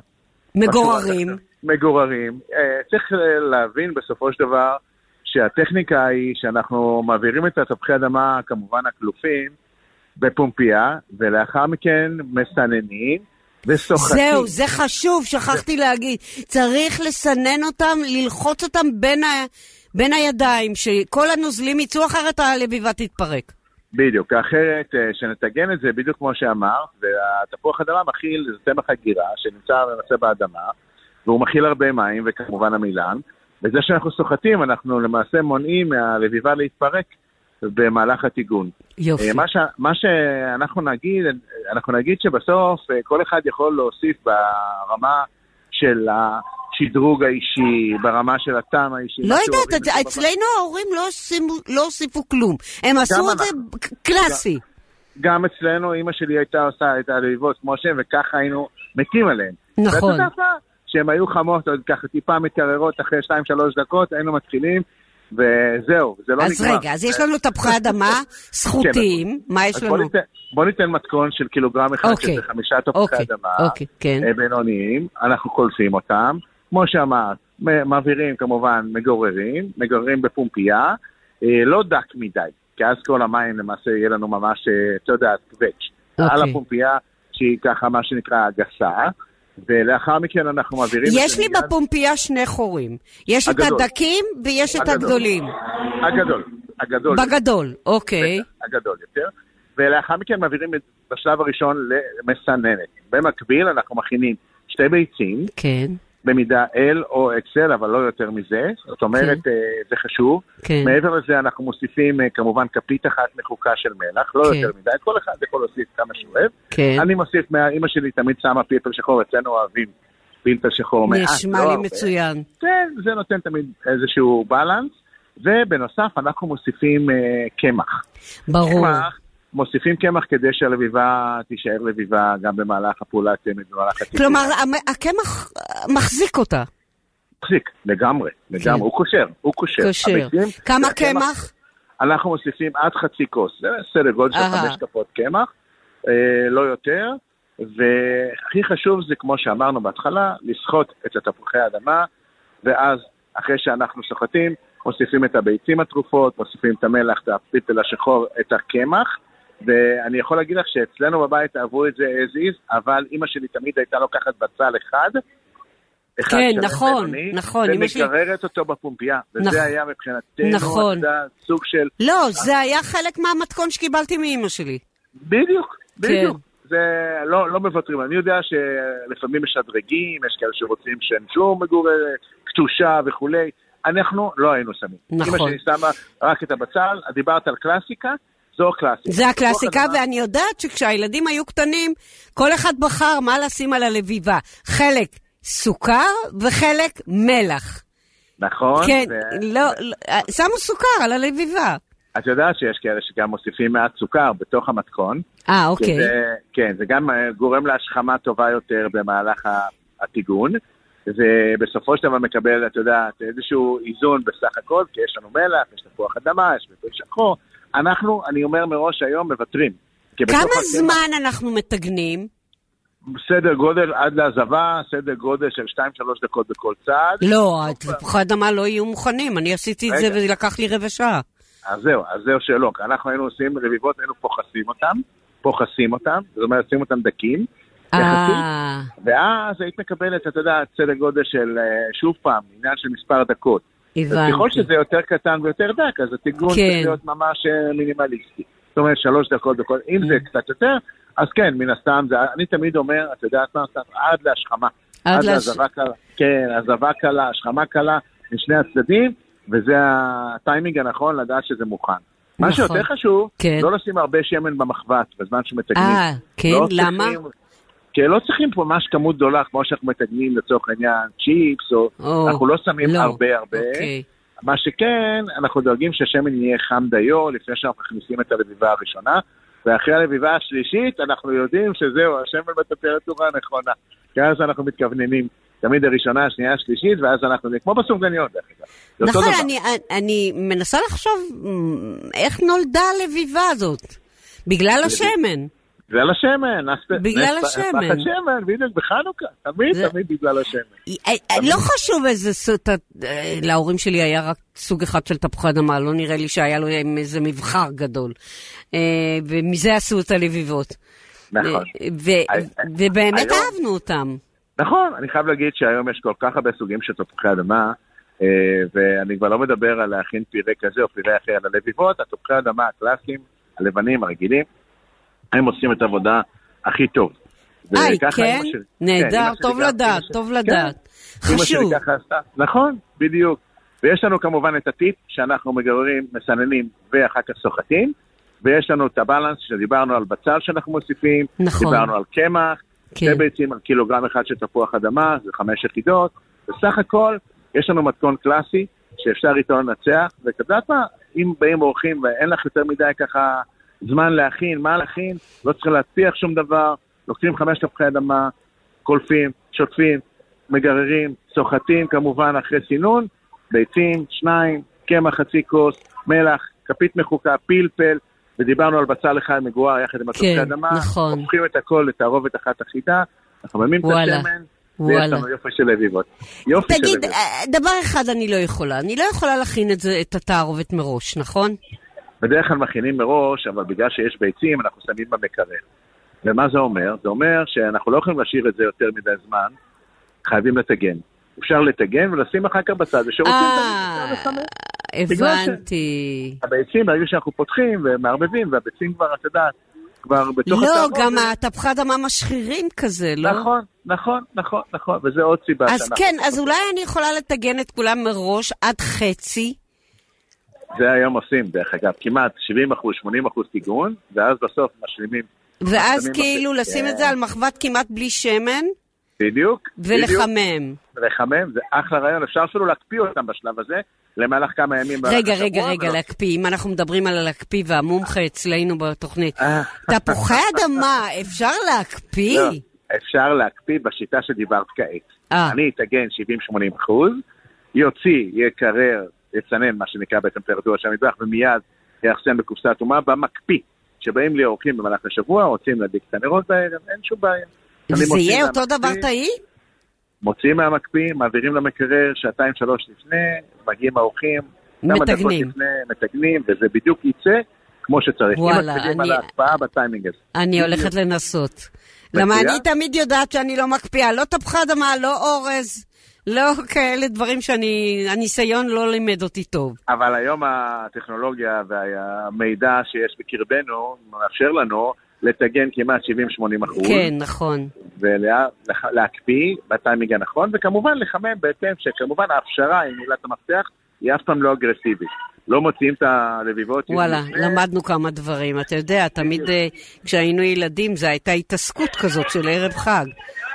מגוררים. מגוררים. אה, צריך אה, להבין בסופו של דבר שהטכניקה היא שאנחנו מעבירים את התפוחי אדמה, כמובן הכלופים, בפומפייה, ולאחר מכן מסננים וסוחטים. זהו, זה חשוב, שכחתי להגיד. צריך לסנן אותם, ללחוץ אותם בין, ה... בין הידיים, שכל הנוזלים יצאו אחרת הלביבה תתפרק. בדיוק, אחרת אה, שנטגן את זה בדיוק כמו שאמרת, והתפוח אדמה מכיל, זה צמח הגירה שנמצא וממצא באדמה, והוא מכיל הרבה מים וכמובן המילן. בזה שאנחנו סוחטים, אנחנו למעשה מונעים מהלביבה להתפרק במהלך הטיגון. יופי. אה, מה, ש... מה שאנחנו נגיד, אנחנו נגיד שבסוף אה, כל אחד יכול להוסיף ברמה של השדרוג האישי, ברמה של הטעם האישי. לא יודעת, אצלנו ההורים לא הוסיפו- לא הוסיפו כלום. הם עשו את זה. קלאסי. גם אצלנו, אימא שלי הייתה עושה את הלביבות כמו שהן, וככה היינו מתים עליהן. נכון. ואת יודעת מה? שהן היו חמות, עוד ככה טיפה מקררות, אחרי 2-3 דקות, היינו מתחילים, וזהו, זה לא אז נגמר. רגע, אז יש לנו תפוחי אדמה, סחוטים, מה יש אז לנו? בוא ניתן, בוא ניתן מתכון של קילוגרם אחד, אוקיי. שזה חמישה תפוחי אוקיי, אדמה, אוקיי, כן. אה, בינוניים, אנחנו קולפים אותם, כמו שאמרת, מעבירים כמובן, מגוררים, מגוררים בפומפייה, אה, לא דק מדי, כי אז כל המים למעשה יהיה לנו ממש, אה, אתה יודע, קווץ', אוקיי. על הפומפייה שהיא ככה מה שנקרא גסה, ולאחר מכן אנחנו מעבירים... את יש לי מיד- בפומפייה שני חורים. יש את הגדול. הדקים ויש את הגדול. הגדולים. הגדול, הגדול. בגדול, אוקיי. הגדול יותר, ולאחר מכן מעבירים את, בשלב הראשון למסננת. במקביל אנחנו מכינים שתי ביצים, כן, במידה L או XL, אבל לא יותר מזה, זאת אומרת, כן. אה, זה חשוב. כן. מעבר לזה אנחנו מוסיפים אה, כמובן כפית אחת מחוקה של מלח, לא כן. יותר מדי, כל אחד יכול להוסיף כמה שהוא אוהב. כן. אני מוסיף, מה- אימא שלי תמיד שמה פלפל שחור, אצלנו אוהבים פלפל שחור מעט, נשמע לא לי הרבה. מצוין. כן, זה נותן תמיד איזשהו בלנס. ובנוסף אנחנו מוסיפים אה, קמח. ברור. קמח, מוסיפים קמח כדי שהלביבה תישאר לביבה גם במהלך הפעולה הצמד, במהלך הטיפול. כלומר, הקמח אה, מחזיק אותה. מחזיק, לגמרי, לגמרי, הוא קושר, הוא קושר. כמה קמח? אנחנו מוסיפים עד חצי כוס, זה סדר גודל של. חמש כפות קמח, אה, לא יותר, והכי חשוב זה, כמו שאמרנו בהתחלה, לסחוט את התפוחי האדמה, ואז, אחרי שאנחנו סוחטים, מוסיפים את הביצים הטרופות, מוסיפים את המלח, את הפלפל השחור, את הקמח, ואני יכול להגיד לך שאצלנו בבית אהבו את זה as is, אבל אימא שלי תמיד הייתה לוקחת בצל אחד, אחד כן, נכון, בינוני, נכון, ומגררת אותו בפומפייה, וזה נכ- היה מבחינתנו, נכון. סוג של לא, זה היה חלק מהמתכון שקיבלתי מאימא שלי. בדיוק, בדיוק. כן. זה לא, לא מוותרים. אני יודע שלפעמים משדרגים, יש כאלה שרוצים שאין שום מגוררת, קטושה וכולי. אנחנו לא היינו שמים. נכון. אמא שלי שמה רק את הבצל, דיברת על קלאסיקה, זו הקלאסיקה. זה הקלאסיקה, ואני יודעת שכשהילדים היו קטנים, כל אחד בחר מה לשים על הלביבה. חלק סוכר וחלק מלח. נכון. כן, ו- לא, לא, שמו סוכר על הלביבה. את יודעת שיש כאלה שגם מוסיפים מעט סוכר בתוך המתכון. אה, אוקיי. שזה, כן, זה גם אה, גורם להשכמה טובה יותר במהלך הטיגון, ובסופו של דבר מקבל, את יודעת, איזשהו איזון בסך הכל, כי יש לנו מלח, יש תפוח אדמה, יש פלפל שחור. אנחנו, אני אומר מראש היום, מוותרים. כמה זמן אנחנו מתגנים? סדר גודל עד לעזבה, סדר גודל של 2-3 דקות בכל צעד. לא, תפוחי אדמה לא יהיו מוכנים. אני עשיתי את זה רגע. וזה לקח לי רבע שעה. אז זהו, אז זהו שלא. אנחנו היינו עושים רביבות, היינו פוחסים אותם, פוחסים אותם, זאת אומרת, שים אותם דקים. אה, ואז היית מקבלת, אתה יודע, סדר גודל של, אה, שוב פעם, עניין של מספר דקות. הבנתי. ככל שזה יותר קטן ויותר דק, אז הטיגון כן. צריך להיות ממש אה, מינימליסטי. זאת אומרת, שלוש דקות בכל... אם זה קצת יותר, אז כן, מן הסתם, זה, אני תמיד אומר, את יודעת מה, עד להשכמה. עד עד להש- להזבה קלה. כן, הזבה קלה, השכמה קלה משני הצדדים, וזה הטיימינג הנכון לדעת שזה מוכן. מה נכון. שיותר חשוב, כן. לא לשים הרבה שמן במחבת בזמן שמטגנים. אה, כן, לא למה? צריכים- כי לא צריכים פה ממש כמות גדולה, כמו שאנחנו מתגנים לצורך העניין צ'יפס, או או, אנחנו לא שמים לא. הרבה הרבה. אוקיי. מה שכן, אנחנו דואגים שהשמן יהיה חם דיו לפני שאנחנו מכניסים את הלביבה הראשונה, ואחרי הלביבה השלישית אנחנו יודעים שזהו, השמן בטמפרטורה הנכונה. כי אז אנחנו מתכווננים תמיד הראשונה, השנייה, השלישית, ואז אנחנו, כמו בסופגניות דרך אגב. נכון. אני, אני מנסה לחשוב מ, איך נולדה הלביבה הזאת. בגלל השמן. בגלל השמן, בגלל השמן. שמן, בדיוק, בחנוכה, תמיד, זה- תמיד בגלל השמן. אה, לא חשוב איזה סוג, אה, להורים שלי היה רק סוג אחד של תפוחי אדמה, לא נראה לי שהיה להם איזה מבחר גדול. אה, ומזה עשו את הלביבות. נכון. אה, ובאמת אהבנו אותם. נכון, אני חייב להגיד שהיום יש כל כך הרבה סוגים של תפוחי אדמה, ואני כבר לא מדבר על להכין פירה כזה או פירה אחר, על הלביבות, התפוחי אדמה הקלאסיים, הלבנים, הרגילים, הם עושים את העבודה הכי טוב. וככה כן? שלי- כן, נהדר, שלי טוב לדעת, טוב כן, לדעת. שלי חשוב. עשתה, נכון, בדיוק. ויש לנו כמובן את הטיפ שאנחנו מגררים, מסננים ואחר כך סוחטים, ויש לנו את הבלנס שדיברנו על בצל שאנחנו מוסיפים, נכון. דיברנו על קמח, כן. שתי ביצים על קילוגרם אחד של תפוח אדמה, זה חמש יחידות. בסך הכל, יש לנו מתכון קלאסי שאפשר איתו לנצח, ואת יודעת מה, אם באים אורחים ואין לך יותר מדי ככה זמן להכין, מה להכין, לא צריכים להצליח שום דבר, לוקחים חמש תפוחי אדמה, קולפים, שוטפים, מגררים, סוחטים כמובן אחרי סינון, ביצים, שניים, קמח חצי כוס, מלח, כפית מחוקה, פלפל, ודיברנו על בצל אחד מגוער יחד עם התפוחי כן, אדמה, נכון. הופכים את הכל לתערובת אחת אחידה, אנחנו ממים את וואלה, השמן, ויש וואלה. לנו יופי של לביבות. יופי של תגיד, לביבות. אה, דבר אחד אני לא יכולה, אני לא יכולה להכין את זה, את התערובת מראש, נכון? בדרך כלל מכינים מראש, אבל בגלל שיש ביצים, אנחנו שמים במקרר. ומה זה אומר? זה אומר שאנחנו לא יכולים להשאיר את זה יותר מדי זמן, חייבים לטגן. אפשר לטגן ולשים אחר כך בצד, ושרוצים אה, תמיד אפשר ש- הבנתי. הביצים, ברגע שאנחנו פותחים ומערבבים, והביצים כבר, את יודעת, כבר בתוך לא. גם התפוחי אדמה משחירים כזה, לא? נכון, נכון, נכון, נכון, וזה עוד סיבה אז שאנחנו... כן, אז אולי אני יכולה לטגן את כולם מראש עד חצי. זה היום עושים, דרך אגב, כמעט 70 אחוז, 80 אחוז טיגון, ואז בסוף משלימים. ואז כאילו אותי, לשים כן. את זה על מחבת כמעט בלי שמן, בדיוק. בדיוק. ולחמם. לחמם, זה אחלה רעיון, אפשר אפילו להקפיא אותם בשלב הזה, למהלך כמה ימים. רגע, רגע, רגע, ולא- להקפיא. אם אנחנו מדברים על להקפיא והמומחה אצלנו בתוכנית. אה. תפוחי אדמה, אפשר להקפיא? לא, אפשר להקפיא בשיטה שדיברת כעת. אה. אני אטגן 70-80 אחוז, יוציא, יקרר, יצנן, מה שנקרא בטמפרטורה של המטבח, ומיד יאחסן בקופסה אטומה במקפיא. כשבאים לי אורחים במהלך השבוע, רוצים להדליק את הנרות בערב, אין שום בעיה. זה יהיה אותו דבר טעי? מוציאים מהמקפיא, מעבירים למקרר, שעתיים שלוש לפני, מגיעים האורחים, מתגנים. לפני, מתגנים, וזה בדיוק יצא כמו שצריך. וואלה, אם מקפידים על ההקפאה בטיימינג הזה. אני הולכת לנסות. למה. אני תמיד יודעת שאני לא מקפיאה, לא תפוחי אדמה, לא אורז, לא כאלה דברים שאני, הניסיון לא לימד אותי טוב. אבל היום הטכנולוגיה והמידע שיש בקרבנו מאפשר לנו לטגן כמעט 70-80 אחוז. כן, נכון. ולהקפיא בטיימינג הנכון, וכמובן לחמם בהתאם שכמובן ההפשרה עם מילת המפתח היא אף פעם לא אגרסיבית. לא מוציאים את הלביבות. וואלה. למדנו כמה דברים. אתה יודע, תמיד אה, כשהיינו ילדים זו הייתה התעסקות כזאת של ערב חג.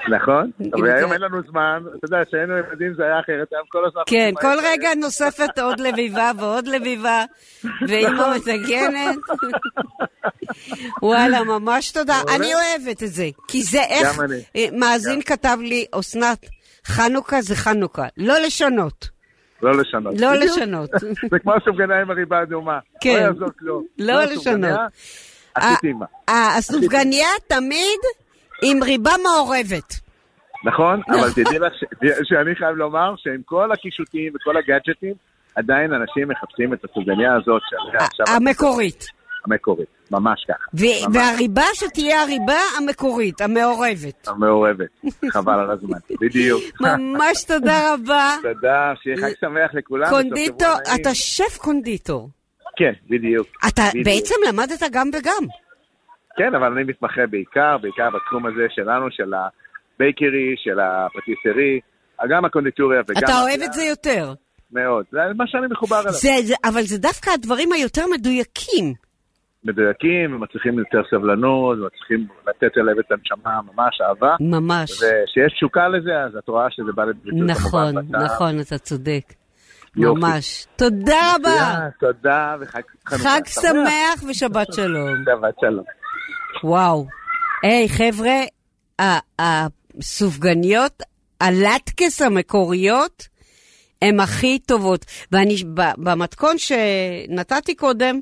נכון, אבל היום אין לנו זמן, אתה יודע, כשהיינו ילדים זה היה אחרת, היום כל הזמן... כן, כל רגע נוספת עוד לביבה ועוד לביבה, ואימא מטגנת. וואלה, ממש תודה. אני אוהבת את זה, כי זה איך... גם אני. אה, מאזין כתב לי, אסנת, חנוכה זה חנוכה. לא לשנות. לא לשנות. לא. לשנות. זה כמו הסופגניה עם הריבה האדומה. כן. לא יעזור כלום. לא הסופגניה, לשנות. מה. אה, הסופגניה תמיד עם ריבה מעורבת. נכון, אבל תדעי לך ש- שאני חייב לומר שעם כל הקישוטים וכל הגאדג'טים, עדיין אנשים מחפשים את הסופגניה הזאת המקורית. המקורית. ממש ככה. ו- ממש. והריבה שתהיה הריבה המקורית, המעורבת. המעורבת. חבל על הזמן. בדיוק. ממש תודה רבה. תודה, שיהיה חג שמח לכולם. קונדיטור. אתה שף קונדיטור. כן, בדיוק. אתה בדיוק. בעצם למדת גם וגם. כן, אבל אני מתמחה בעיקר, בעיקר בתחום הזה שלנו, של הבייקרי, של הפטיסרי, גם הקונדיטוריה וגם... אתה אוהב. את זה יותר. מאוד. זה מה שאני מחובר אליו. זה, זה, אבל זה דווקא הדברים היותר מדויקים. מדויקים, ומצריכים יותר סבלנות, ומצריכים לתת אליהם את הנשמה, ממש אהבה. ממש. וכשיש תשוקה לזה, אז את רואה שזה בא לידי ביטוי נכון, כמובן בטעם. נכון, אתה צודק. יופי. ממש. תודה רבה. תודה, וחג חנוכה חג שמח ושבת שלום. שבת שלום. וואו. היי, חבר'ה, ה- הסופגניות, הלטקס המקוריות, הן הכי טובות. ואני, במתכון שנתתי קודם,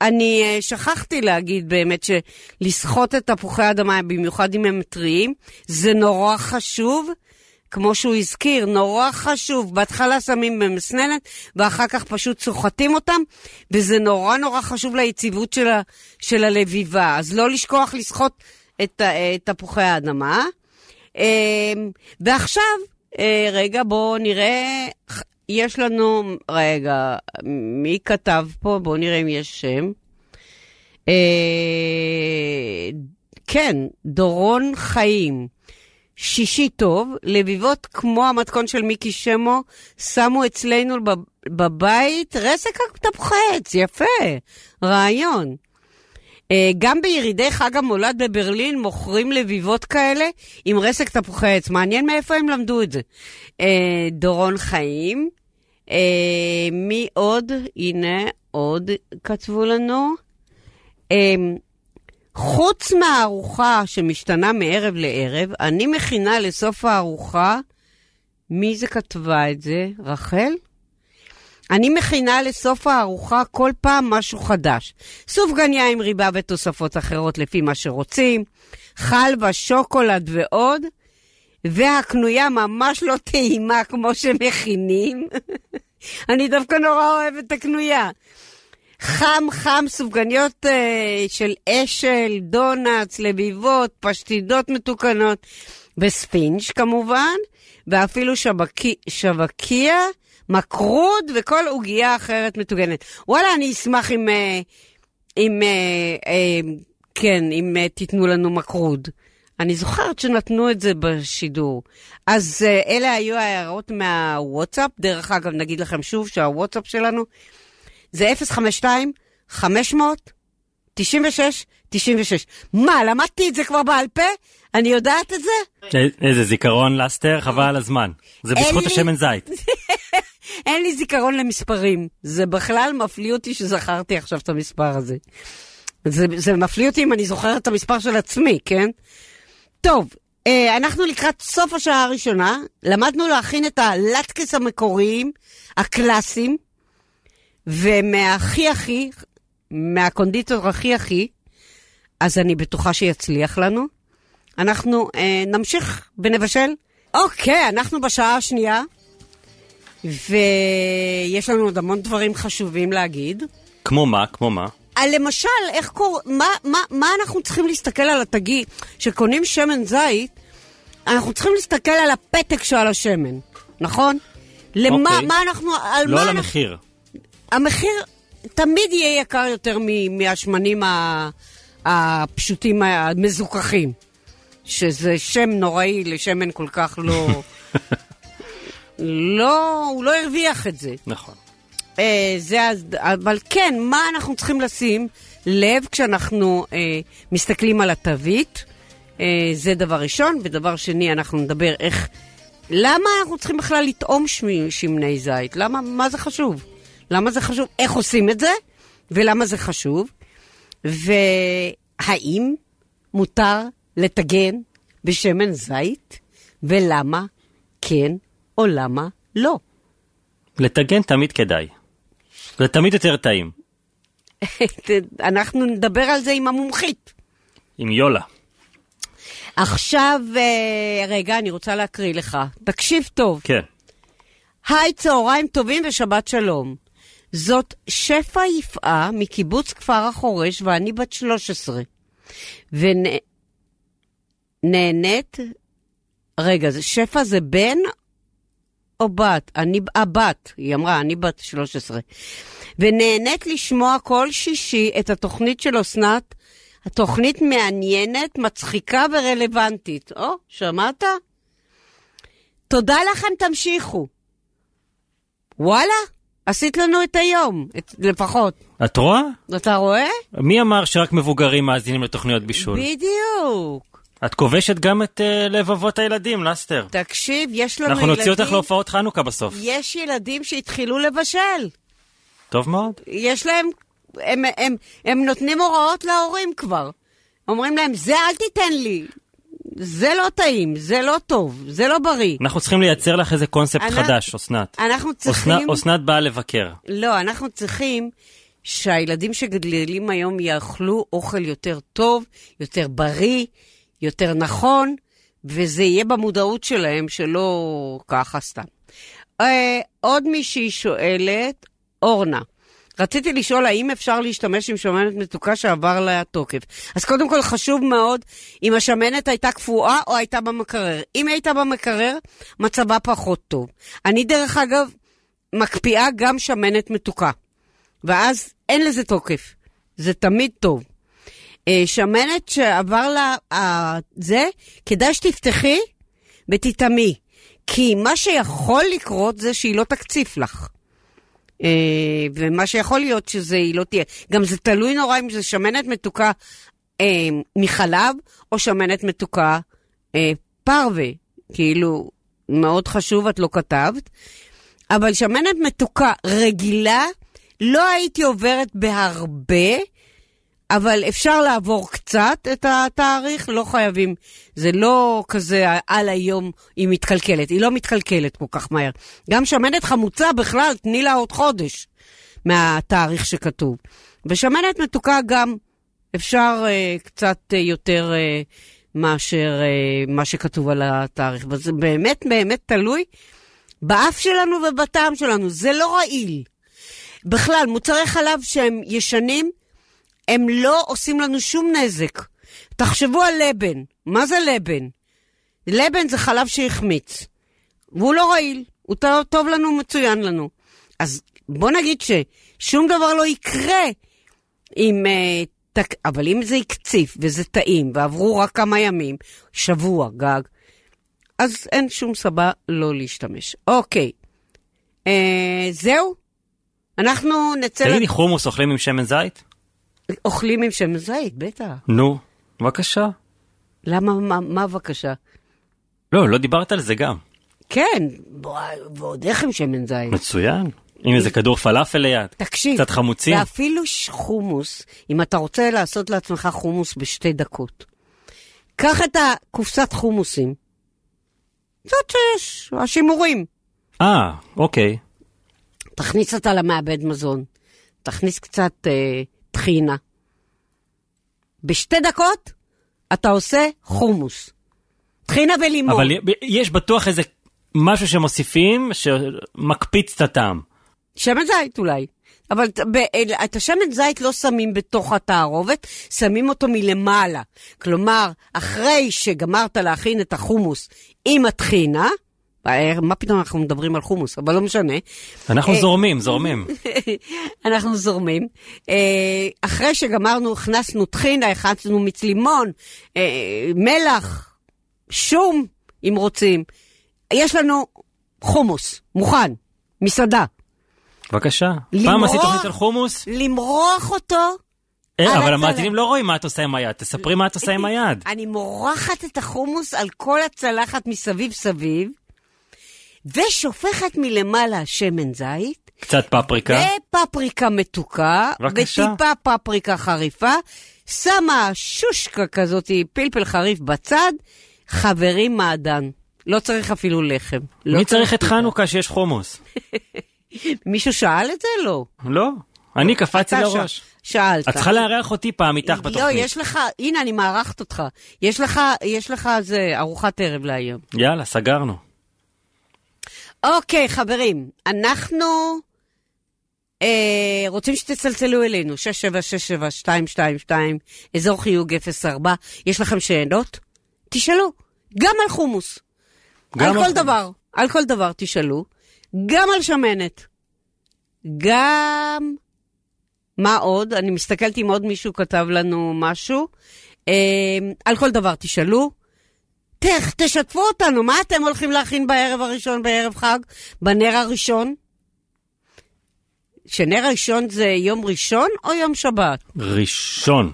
אני אה, שכחתי להגיד באמת שלסחוט את תפוחי אדמה, במיוחד אם הם טריים, זה נורא חשוב. כמו שהוא הזכיר, נורא חשוב. בהתחלה שמים במסננת, ואחר כך פשוט סוחטים אותם, וזה נורא נורא חשוב ליציבות של, ה, של הלביבה. אז לא לשכוח לסחוט את, ה- את תפוחי האדמה. אה, ועכשיו, אה, רגע, בואו נראה, יש לנו, רגע, מי כתב פה? בואו נראה אם יש שם. אה, כן, דורון חיים. שישי טוב, לביבות כמו המתכון של מיקי שמו, שמו אצלנו בב- בבית רסק תפוחי עץ, יפה, רעיון. אה, גם בירידי חג המולד בברלין מוכרים לביבות כאלה עם רסק תפוחי עץ. מעניין מאיפה הם למדו את זה. אה, דורון חיים. אה, מי עוד? הנה, עוד כתבו לנו. חוץ מהארוחה שמשתנה מערב לערב, אני מכינה לסוף הארוחה, מי זה כתבה את זה? רחל? אני מכינה לסוף הארוחה כל פעם משהו חדש. סופגניה עם ריבה ותוספות אחרות לפי מה שרוצים, חלבה, שוקולד ועוד, והקנויה ממש לא טעימה כמו שמכינים. אני דווקא נורא אוהבת את הקנויה. חם חם, סופגניות אה, של אשל, דונלדס, לביבות, פשטידות מתוקנות, וספינג' כמובן, ואפילו שבקי, שבקיה, מקרוד וכל עוגייה אחרת מטוגנת. וואלה, אני אשמח אם, אה, אם אה, אה, כן, אם אה, תיתנו לנו מקרוד. אני זוכרת שנתנו את זה בשידור. אז אה, אלה היו ההערות מהוואטסאפ. דרך אגב, נגיד לכם שוב שהוואטסאפ שלנו זה 052 500 96 96. מה, למדתי את זה כבר בעל פה? אני יודעת את זה? איזה זיכרון לסטר, חבל על הזמן. זה בזכות לי- השמן זית. אין לי זיכרון למספרים. זה בכלל מפליא אותי שזכרתי עכשיו את המספר הזה. זה, זה מפליא אותי אם אני זוכרת את המספר של עצמי, כן? טוב, אה, אנחנו לקראת סוף השעה הראשונה, למדנו להכין את הלטקס המקוריים, הקלאסיים, ומהכי הכי, מהקונדיטור הכי הכי, אז אני בטוחה שיצליח לנו. אנחנו אה, נמשיך ונבשל. אוקיי, אנחנו בשעה השנייה, ויש לנו עוד המון דברים חשובים להגיד. כמו מה? כמו מה? על למשל, איך קור... מה, מה, מה אנחנו צריכים להסתכל על התגי? כשקונים שמן זית, אנחנו צריכים להסתכל על הפתק שעל השמן, נכון? למה, אוקיי. מה אנחנו, על לא מה על אנחנו... המחיר. תמיד יהיה יקר יותר מהשמנים הפשוטים המזוכחים, שזה שם נוראי לשמן כל כך לא... לא, הוא לא הרוויח את זה. נכון. אה, זה, אז- אבל כן, מה אנחנו צריכים לשים לב כשאנחנו אה, מסתכלים על התווית? אה, זה דבר ראשון. ודבר שני, אנחנו נדבר איך... למה אנחנו צריכים בכלל לטעום שמני זית? למה, מה זה חשוב? למה זה חשוב? איך עושים את זה? ולמה זה חשוב? והאם מותר לטגן בשמן זית? ולמה כן או למה לא? לטגן תמיד כדאי. זה תמיד יותר טעים. אנחנו נדבר על זה עם המומחית. עם יולה. עכשיו, אה, רגע, אני רוצה להקריא לך. תקשיב טוב. כן. היי, צהריים טובים ושבת שלום. זאת שפע יפעה מקיבוץ כפר החורש, ואני בת 13. ונהנית... רגע, שפע זה בן או בת? אני הבת, היא אמרה, אני בת 13. ונהנית לשמוע כל שישי את התוכנית של אסנת. התוכנית מעניינת, מצחיקה ורלוונטית. או, שמעת? תודה לכם, תמשיכו. וואלה, עשית לנו את היום, את, לפחות. את רואה? אתה רואה? מי אמר שרק מבוגרים מאזינים לתוכניות בישול? בדיוק. את כובשת גם את uh, לבבות הילדים, לסטר. תקשיב, יש לנו אנחנו ילדים... נוציא אותך להופעות חנוכה בסוף. יש ילדים שהתחילו לבשל. טוב מאוד. יש להם... הם, הם, הם נותנים הוראות להורים כבר. אומרים להם, זה אל תיתן לי. זה לא טעים, זה לא טוב, זה לא בריא. אנחנו צריכים לייצר לך איזה קונספט אנחנו- חדש, אסנת. אנחנו צריכים... אסנת- באה לבקר. לא, אנחנו צריכים שהילדים שגדלים היום יאכלו אוכל יותר טוב, יותר בריא, יותר נכון, וזה יהיה במודעות שלהם, שלא ככה סתם. אה, עוד מישהי שואלת, אורנה. רציתי לשאול האם אפשר להשתמש עם שמנת מתוקה שעבר לה תוקף. אז קודם כל חשוב מאוד אם השמנת הייתה קפואה או הייתה במקרר. אם היא הייתה במקרר, מצבה פחות טוב. אני דרך אגב מקפיאה גם שמנת מתוקה, ואז אין לזה תוקף. זה תמיד טוב. אה, שמנת שעבר לה אה, זה, כדאי שתפתחי ותטעמי. כי מה שיכול לקרות זה שהיא לא תקציף לך. אה, ומה שיכול להיות שזה היא לא תהיה. גם זה תלוי נורא אם זה שמנת מתוקה אה, מחלב או שמנת מתוקה אה, פרווה. כאילו, מאוד חשוב, את לא כתבת. אבל שמנת מתוקה רגילה, לא הייתי עוברת בהרבה, אבל אפשר לעבור קצת את התאריך, לא חייבים. זה לא כזה על היום היא מתקלקלת, היא לא מתקלקלת כל כך מהר. גם שמנת חמוצה בכלל, תני לה עוד חודש מהתאריך שכתוב. ושמנת מתוקה גם אפשר uh, קצת uh, יותר uh, מאשר uh, מה שכתוב על התאריך. וזה באמת באמת תלוי באף שלנו ובטעם שלנו, זה לא רעיל. בכלל, מוצרי חלב שהם ישנים, הם לא עושים לנו שום נזק. תחשבו על לבן, מה זה לבן? לבן זה חלב שהחמיץ, והוא לא רעיל, הוא טוב, לנו, מצוין לנו. אז בוא נגיד ששום דבר לא יקרה אם... Uh, תק... אבל אם זה הקציף וזה טעים ועברו רק כמה ימים, שבוע גג, אז אין שום סיבה לא להשתמש. אוקיי, אה, זהו? אנחנו נצא... תגידי, חומוס אוכלים עם שמן זית? אוכלים עם שמן זית, בטח. נו, בבקשה. למה, מה, מה בבקשה? לא, לא דיברת על זה גם. כן, ועוד איך עם שמן זית. מצוין. עם איזה כדור פלאפל ליד. תקשיב, קצת חמוצים. ואפילו חומוס, אם אתה רוצה לעשות לעצמך חומוס בשתי דקות, קח את הקופסת חומוסים, זאת שיש, השימורים, אה, אוקיי. תכניס אותה למעבד מזון, תכניס קצת אה, טחינה. בשתי דקות אתה עושה חומוס. טחינה ולימון. אבל יש בטוח איזה משהו שמוסיפים שמקפיץ את הטעם. שמן זית אולי. אבל את השמן זית לא שמים בתוך התערובת, שמים אותו מלמעלה. כלומר, אחרי שגמרת להכין את החומוס עם הטחינה, מה פתאום אנחנו מדברים על חומוס, אבל לא משנה. אנחנו אה, זורמים, זורמים. אנחנו זורמים. אה, אחרי שגמרנו, הכנסנו טחינה, הכנסנו מיץ לימון, אה, מלח, שום, אם רוצים. יש לנו חומוס, מוכן, מסעדה. בבקשה. למרוח- פעם עשית תוכנית על חומוס? למרוח אותו. אה, אבל. המאזינים לא רואים מה את עושה עם היד. תספרי מה את עושה עם היד. אני מורחת את החומוס על כל הצלחת מסביב סביב, ושופכת מלמעלה שמן זית, קצת פפריקה. ופפריקה מתוקה, בבקשה. וטיפה פפריקה חריפה, שמה שושקה כזאת, פלפל חריף בצד, חברים מעדן. לא צריך אפילו לחם. לא מי צריך את. חנוכה שיש חומוס? מישהו שאל את זה? לא. לא. אני קפצתי לראש. שאלת. את צריכה לארח אותי פעם איתך לא, בתוכנית. יש לך, הנה, אני מארחת אותך. יש לך, יש לך זה, ארוחת ערב להיום. יאללה, סגרנו. אוקיי, חברים, אנחנו אה, רוצים שתצלצלו אלינו, 6767222, אזור חיוג 04. יש לכם שאלות? תשאלו, גם על חומוס. גם על על כל חומוס. דבר, על כל דבר תשאלו. גם על שמנת. גם... מה עוד? אני מסתכלת אם עוד מישהו כתב לנו משהו. אה, על כל דבר תשאלו. תך, תשתפו אותנו, מה אתם הולכים להכין בערב הראשון, בערב חג? בנר הראשון? שנר הראשון זה יום ראשון או יום שבת? ראשון.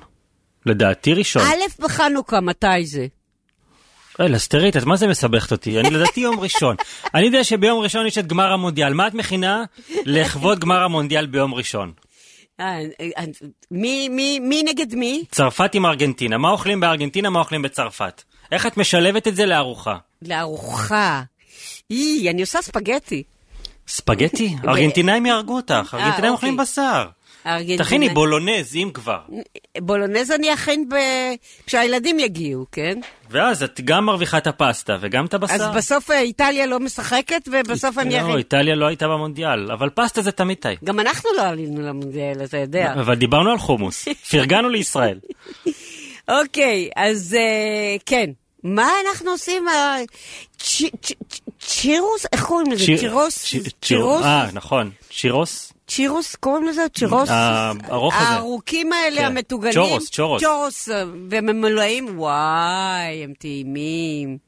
לדעתי ראשון. א' בחנוכה, מתי זה? אה, לסטרית, את מה זה מסבכת אותי? אני לדעתי יום ראשון. אני יודע שביום ראשון יש את גמר המונדיאל. מה את מכינה לכבוד גמר המונדיאל ביום ראשון? אה, אה, מי, מי, מי נגד מי? צרפת עם ארגנטינה. מה אוכלים בארגנטינה, מה אוכלים בצרפת? איך את משלבת את זה לארוחה? לארוחה. אי, אני עושה ספגטי. ספגטי? ארגנטינאים יהרגו אותך. ארגנטינאים אוקיי. אוכלים בשר. הארגנטינאי- תכיני בולונז, אם כבר. בולונז אני אכין ב... כשהילדים יגיעו, כן? ואז את גם מרוויחה את הפסטה וגם את הבשר. אז בסוף אה, איטליה לא משחקת, ובסוף אני לא, אכין. איטליה לא הייתה במונדיאל, אבל פסטה זה תמיד טעים. גם אנחנו לא עלינו למונדיאל, אתה יודע. אבל דיברנו על חומוס. פרגנו לישראל. אוקיי, אז אה, כן. מה אנחנו עושים? אה, צ'ירוס? איך קוראים לזה? צ'ירוס? צ'ירוס? אה, נכון. שירוס? צ'ירוס קוראים לזה? צ'ירוס? ה- הארוך הזה. הארוכים האלה, כן. המטוגנים. צ'ורוס, צ'ורוס. צ'ורוס, אה, וממולאים, וואי, הם טעימים.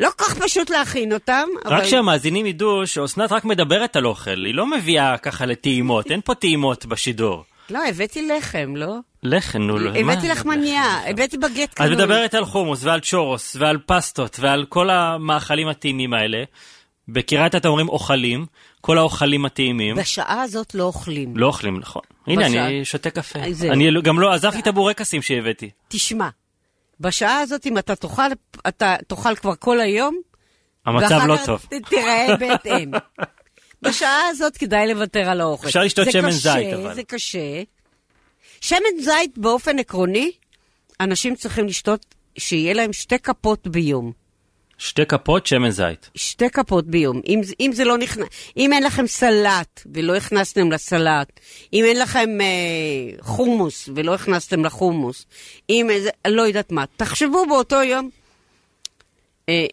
לא כל כך פשוט להכין אותם, אבל... רק שהמאזינים ידעו שאסנת רק מדברת על אוכל, היא לא מביאה ככה לטעימות, אין פה טעימות בשידור. לא, הבאתי לחם, לא? לחם, נו, לא? הבאתי לחמניה, הבאתי בגט את קנוי. מדברת על חומוס ועל צ'ורוס ועל פסטות ועל כל המאכלים הטעימים האלה. בקריית אתם אומרים אוכלים, כל האוכלים הטעימים. בשעה הזאת לא אוכלים. לא אוכלים, נכון. הנה, בשעה- אני שותה קפה. זהו. אני גם לא, עזבתי את הבורקסים שהבאתי. תשמע, בשעה הזאת, אם אתה תאכל, אתה תאכל כבר כל היום, המצב לא טוב. ת- תיראה בהתאם. בשעה הזאת כדאי לוותר על האוכל. אפשר לשתות זה שמן קשה, זית, אבל. זה קשה. שמן זית באופן עקרוני, אנשים צריכים לשתות, שיהיה להם שתי כפות ביום. שתי כפות שמן זית. שתי כפות ביום. אם, אם זה לא נכנס, אם אין לכם סלט ולא הכנסתם לסלט, אם אין לכם אה, חומוס ולא הכנסתם לחומוס, אם איזה, לא יודעת מה, תחשבו באותו יום, אה,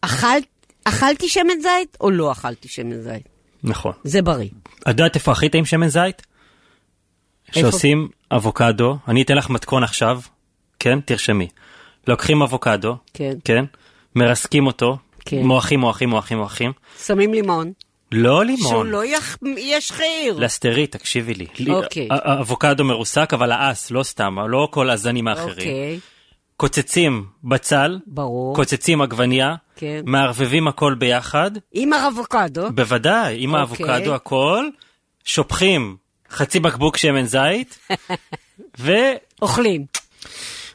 אכל, אכלתי שמן זית או לא אכלתי שמן זית? נכון. זה בריא. את יודעת איפה הכי טעים שמן זית? שעושים אבוקדו, אני אתן לך מתכון עכשיו, כן? תרשמי. לוקחים אבוקדו, כן. כן? מרסקים אותו, כן. מועכים, מועכים, מועכים, מועכים. שמים לימון. לא לימון. שהוא לא יח- ישחיר. לסטרית, תקשיבי לי. אוקיי. אבוקדו מרוסק, אבל האס, לא סתם, לא כל הזנים האחרים. אוקיי, קוצצים בצל, ברור. קוצצים עגבניה, כן. מערבבים הכל ביחד, עם האבוקדו. בוודאי, עם אוקיי. האבוקדו הכל, שופכים חצי בקבוק שמן זית, ו... אוכלים.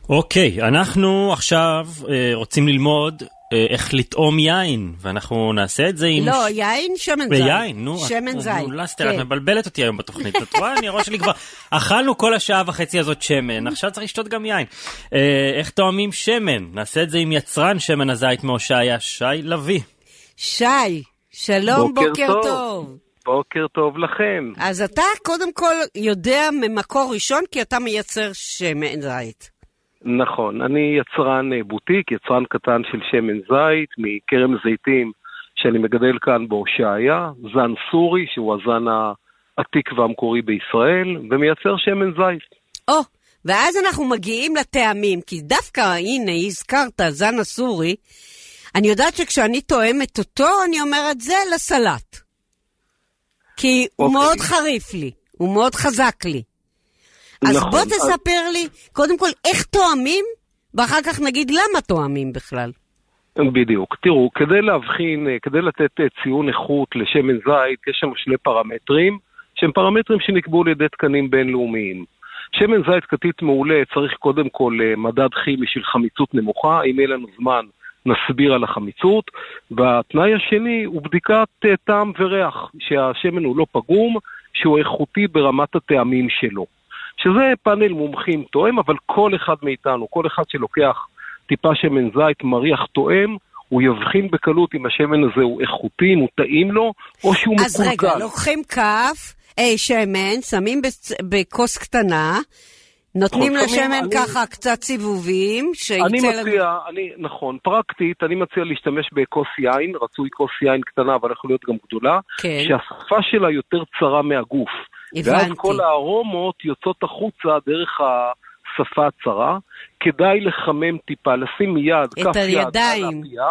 אוקיי, אנחנו עכשיו אה, רוצים ללמוד אה, איך לטעום יין, ואנחנו נעשה את זה עם... לא, יין, שמן זית. ביין, נו. שמן את- זית. נו, לסטר, את כן. מבלבלת אותי היום בתוכנית. את רואה, אני הראש שלי כבר... אכלנו כל השעה וחצי הזאת שמן, עכשיו צריך לשתות גם יין. אה, איך טועמים שמן? נעשה את זה עם יצרן שמן הזית מהושעיה, שי לביא. שי, שלום, בוקר בוקר טוב. טוב. בוקר טוב לכם. אז אתה קודם כל יודע ממקור ראשון, כי אתה מייצר שמן זית. נכון, אני יצרן אה, בוטיק, יצרן קטן של שמן זית מכרם זיתים שאני מגדל כאן בהושעיה, זן סורי שהוא הזן העתיק והמקורי בישראל, ומייצר שמן זית. או, ואז אנחנו מגיעים לטעמים, כי דווקא, הנה, הזכרת, זן הסורי, אני יודעת שכשאני טועמת אותו, אני אומרת, זה לסלט. כי הוא אוקיי. מאוד חריף לי, הוא מאוד חזק לי. אז נכון, בוא אז- תספר לי, קודם כל, איך טועמים, ואחר כך נגיד למה טועמים בכלל. בדיוק. תראו, כדי להבחין, אה, כדי לתת אה, ציון איכות לשמן זית, יש שם שני פרמטרים, שהם פרמטרים שנקבעו על ידי תקנים בינלאומיים. שמן זית כתית מעולה צריך קודם כל אה, מדד כימי של חמיצות נמוכה, אם יהיה לנו זמן נסביר על החמיצות, והתנאי השני הוא בדיקת אה, טעם וריח, שהשמן הוא לא פגום, שהוא איכותי ברמת הטעמים שלו. שזה פאנל מומחים תואם, אבל כל אחד מאיתנו, כל אחד שלוקח טיפה שמן זית מריח תואם, הוא יבחין בקלות אם השמן הזה הוא איכותי, אם הוא טעים לו, או שהוא אז מקולקל. רגע, לוקחים כף, אה, שמן, שמים בכוס קטנה, נותנים נכון, לשמן אני- ככה קצת סיבובים, שיצא אני לנו... מציע, אני, נכון, פרקטית, אני מציע להשתמש בכוס יין, רצוי כוס יין קטנה, אבל יכולה להיות גם גדולה, כן. שהשפה שלה יותר צרה מהגוף. ואז הבנתי. כל הארומות יוצאות החוצה דרך השפה הצרה. כדאי לחמם טיפה, לשים יד, את כף יד. על הפייה,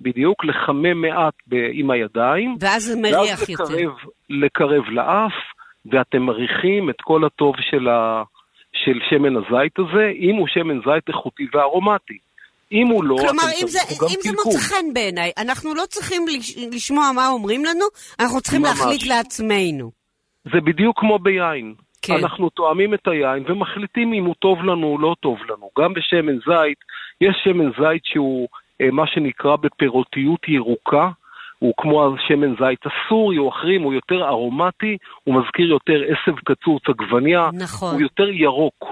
בדיוק, לחמם מעט ב- עם הידיים, ואז זה מריח ואז יותר. לקרב, לקרב לאף, ואתם מריחים את כל הטוב של, ה, של שמן הזית הזה, אם הוא שמן זית איכותי וארומטי. אם הוא לא, כלומר, אם זה, אם זה. מוצא חן בעיניי, אנחנו לא צריכים לש- לשמוע מה אומרים לנו, אנחנו צריכים ממש. להחליט לעצמנו. זה בדיוק כמו ביין. כן. אנחנו תואמים את היין ומחליטים אם הוא טוב לנו או לא טוב לנו. גם בשמן זית, יש שמן זית שהוא אה, מה שנקרא בפירותיות ירוקה, הוא כמו השמן זית הסורי או אחרים, הוא יותר ארומטי, הוא מזכיר יותר עשב קצוץ עגבניה, נכון. הוא יותר ירוק.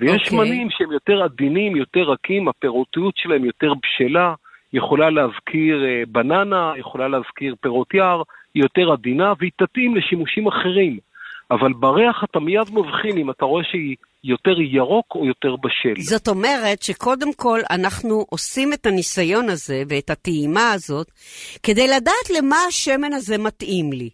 ויש אוקיי. שמנים שהם יותר עדינים, יותר רכים, הפירותיות שלהם יותר בשלה, יכולה להזכיר אה, בננה, יכולה להזכיר פירות יער, היא יותר עדינה והיא תתאים לשימושים אחרים. אבל בריח אתה מיד מבחין אם אתה רואה שהיא יותר ירוק או יותר בשל. זאת אומרת שקודם כל אנחנו עושים את הניסיון הזה ואת הטעימה הזאת כדי לדעת למה השמן הזה מתאים לי.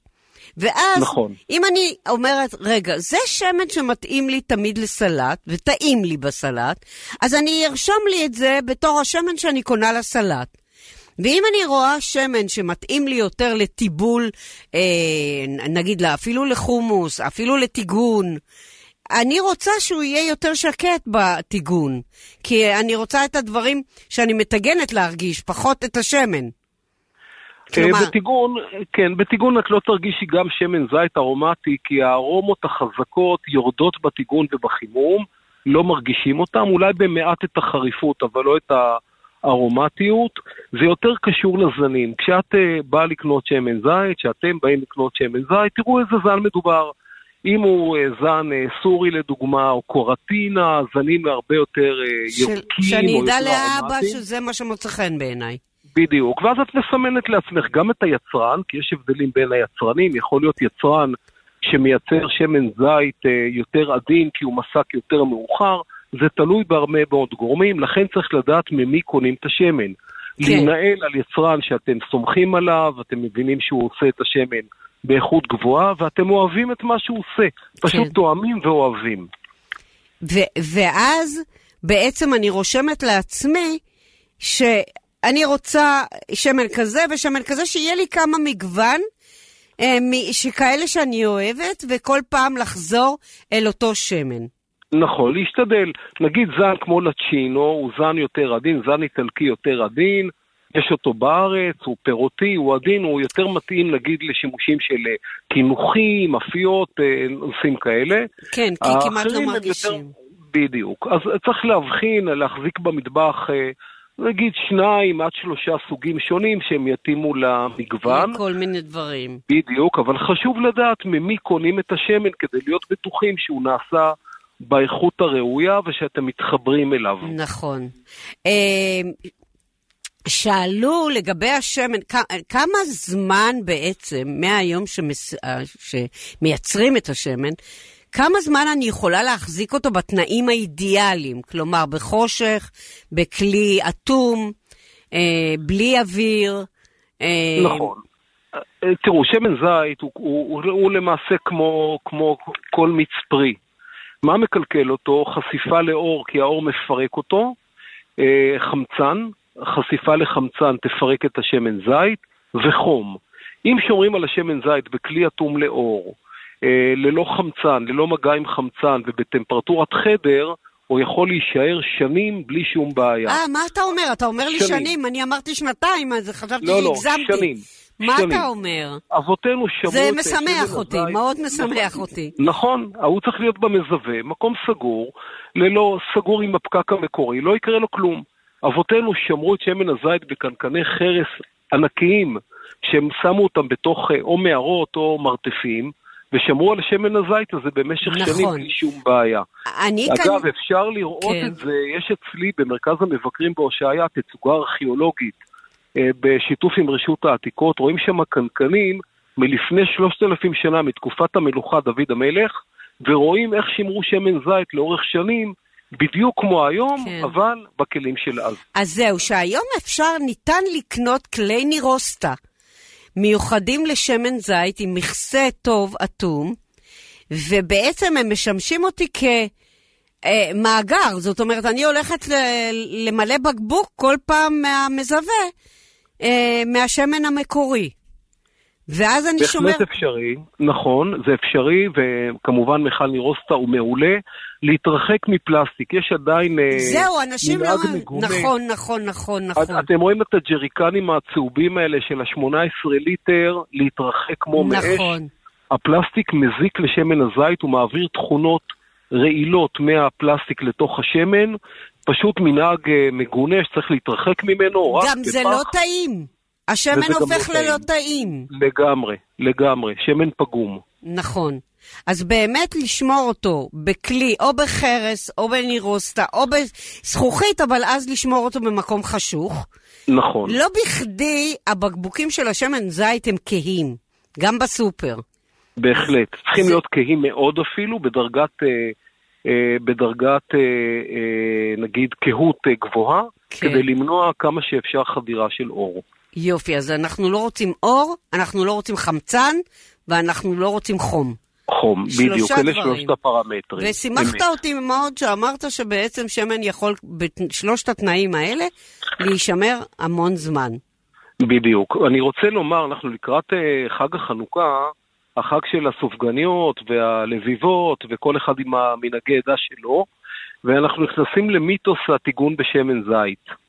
ואז, נכון. אם אני אומרת, רגע, זה שמן שמתאים לי תמיד לסלט, וטעים לי בסלט, אז אני ארשום לי את זה בתור השמן שאני קונה לסלט. ואם אני רואה שמן שמתאים לי יותר לטיבול, אה, נגיד לה, אפילו לחומוס, אפילו לטיגון, אני רוצה שהוא יהיה יותר שקט בטיגון, כי אני רוצה את הדברים שאני מטגנת להרגיש, פחות את השמן. כלומר, אה, בטיגון, כן, בטיגון את לא תרגישי גם שמן זית ארומטי, כי הארומות החזקות יורדות בטיגון ובחימום, לא מרגישים אותם, אולי במעט את החריפות, אבל לא את הארומטיות. זה יותר קשור לזנים. כשאת אה, באה לקנות שמן זית, כשאתם באים לקנות שמן זית, תראו איזה זן מדובר. אם הוא אה, זן אה, סורי לדוגמה, או קורטינה, זנים הרבה יותר אה, של- ירוקים, שאני אדע לאבא. שזה מה שמוצא חן בעיניי. בדיוק, ואז את מסמנת לעצמך גם את היצרן, כי יש הבדלים בין היצרנים, יכול להיות יצרן שמייצר שמן זית יותר עדין כי הוא מסק יותר מאוחר, זה תלוי בהרבה מאוד גורמים, לכן צריך לדעת ממי קונים את השמן. כן. להינעל על יצרן שאתם סומכים עליו, אתם מבינים שהוא עושה את השמן באיכות גבוהה, ואתם אוהבים את מה שהוא עושה. פשוט כן. תואמים ואוהבים. ו- ואז בעצם אני רושמת לעצמי שאני רוצה שמן כזה ושמן כזה, שיהיה לי כמה מגוון, אה, שכאלה שאני אוהבת, וכל פעם לחזור אל אותו שמן. נכון, להשתדל. נגיד זן כמו לצ'ינו, הוא זן יותר עדין, זן איטלקי יותר עדין, יש אותו בארץ, הוא פירותי, הוא עדין, הוא יותר מתאים נגיד לשימושים של אה, קינוחים, אפיות, אה, נושאים כאלה. כן, כי כמעט לא מרגישים. יותר- בדיוק. אז צריך להבחין, להחזיק במטבח, אה, נגיד שניים עד שלושה סוגים שונים שהם יתאימו למגוון. כל מיני דברים. בדיוק, אבל חשוב לדעת ממי קונים את השמן כדי להיות בטוחים שהוא נעשה באיכות הראויה ושאתם מתחברים אליו. נכון. שאלו לגבי השמן, כמה זמן בעצם, מהיום שמס... אה, שמייצרים את השמן, כמה זמן אני יכולה להחזיק אותו בתנאים האידיאליים? כלומר, בחושך, בכלי אטום, אה, בלי אוויר. אה, נכון. אה, תראו, שמן זית הוא, הוא, הוא, הוא למעשה כמו, כמו כל מיץ פרי. מה מקלקל אותו? חשיפה לאור, כי האור מפרק אותו, אה, חמצן, חשיפה לחמצן תפרק את השמן זית, וחום. אם שומרים על השמן זית בכלי אטום לאור, אה, ללא חמצן, ללא מגע עם חמצן ובטמפרטורת חדר, הוא יכול להישאר שנים בלי שום בעיה. אה, מה אתה אומר? אתה אומר לי שנים. שנים, אני אמרתי שנתיים, אז חשבתי לא, לא, שהגזמתי. שנים. מה שנים. אתה אומר? אבותינו שמרו זה את משמח אותי, הזית- מאוד משמח נכון. אותי. נכון, ההוא צריך להיות במזווה, מקום סגור, ללא סגור עם הפקק המקורי, לא יקרה לו כלום. אבותינו שמרו את שמן הזית בקנקני חרס ענקיים, שהם שמו אותם בתוך אה, או מערות או מרתפים, ושמרו על שמן הזית הזה במשך נכון. שנים בלי שום בעיה. אני כאן... אגב, אפשר לראות כן. את זה, יש אצלי במרכז המבקרים בהושעיה תצוגה ארכיאולוגית אה, בשיתוף עם רשות העתיקות, רואים שם קנקנים מלפני שלושת אלפים שנה, מתקופת המלוכה דוד המלך, ורואים איך שימרו שמן זית לאורך שנים, בדיוק כמו היום, כן. אבל בכלים של אז. אז זהו, שהיום אפשר, ניתן לקנות כלי נירוסטה מיוחדים לשמן זית עם מכסה טוב אטום, ובעצם הם משמשים אותי כמאגר. זאת אומרת, אני הולכת ל- למלא בקבוק כל פעם מהמזווה, אה, מהשמן המקורי. ואז אני שומר... בהחלט אפשרי, נכון, זה אפשרי, וכמובן מיכל נירוסטה הוא מעולה. להתרחק מפלסטיק, יש עדיין אה, זהו, אנשים לא... מגונה. נכון, נכון, נכון, נכון. אתם רואים את הג'ריקנים הצהובים האלה של ה-18 ליטר, להתרחק כמו מאש. נכון. הפלסטיק מזיק לשמן הזית, הוא מעביר תכונות רעילות מהפלסטיק לתוך השמן, פשוט מנהג אה, מגונה שצריך להתרחק ממנו, רק גם זה בפח. לא טעים. השמן גם הופך לא ללא טעים. טעים. לגמרי, לגמרי, שמן פגום. נכון. אז באמת לשמור אותו בכלי, או בחרס, או בנירוסטה, או בזכוכית, אבל אז לשמור אותו במקום חשוך. נכון. לא בכדי הבקבוקים של השמן זית הם כהים, גם בסופר. בהחלט. צריכים זה- להיות כהים מאוד אפילו, בדרגת, אה, אה, בדרגת אה, אה, נגיד כהות אה, גבוהה, כן. כדי למנוע כמה שאפשר חדירה של אור. יופי, אז אנחנו לא רוצים אור, אנחנו לא רוצים חמצן, ואנחנו לא רוצים חום. חום, בדיוק, אלה. שלושת הפרמטרים. ושימחת אמת. אותי מאוד שאמרת שבעצם שמן יכול בשלושת התנאים האלה להישמר המון זמן. בדיוק. אני רוצה לומר, אנחנו לקראת אה, חג החנוכה, החג של הסופגניות והלביבות, וכל אחד עם המנהגי עדה שלו, ואנחנו נכנסים למיתוס הטיגון בשמן זית.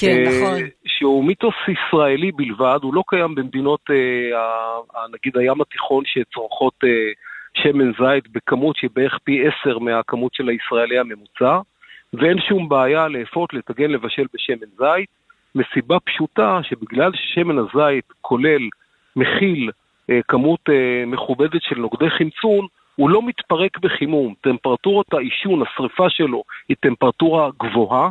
כן, אה, נכון. שהוא מיתוס ישראלי בלבד, הוא לא קיים במדינות, אה, נגיד הים התיכון שצורכות אה, שמן זית בכמות שהיא בערך פי עשר מהכמות של הישראלי הממוצע, ואין שום בעיה לאפות, לטגן, לבשל בשמן זית, מסיבה פשוטה שבגלל ששמן הזית כולל, מכיל כמות מכובדת של נוגדי חמצון, הוא לא מתפרק בחימום. טמפרטורת העישון, השריפה שלו, היא טמפרטורה גבוהה,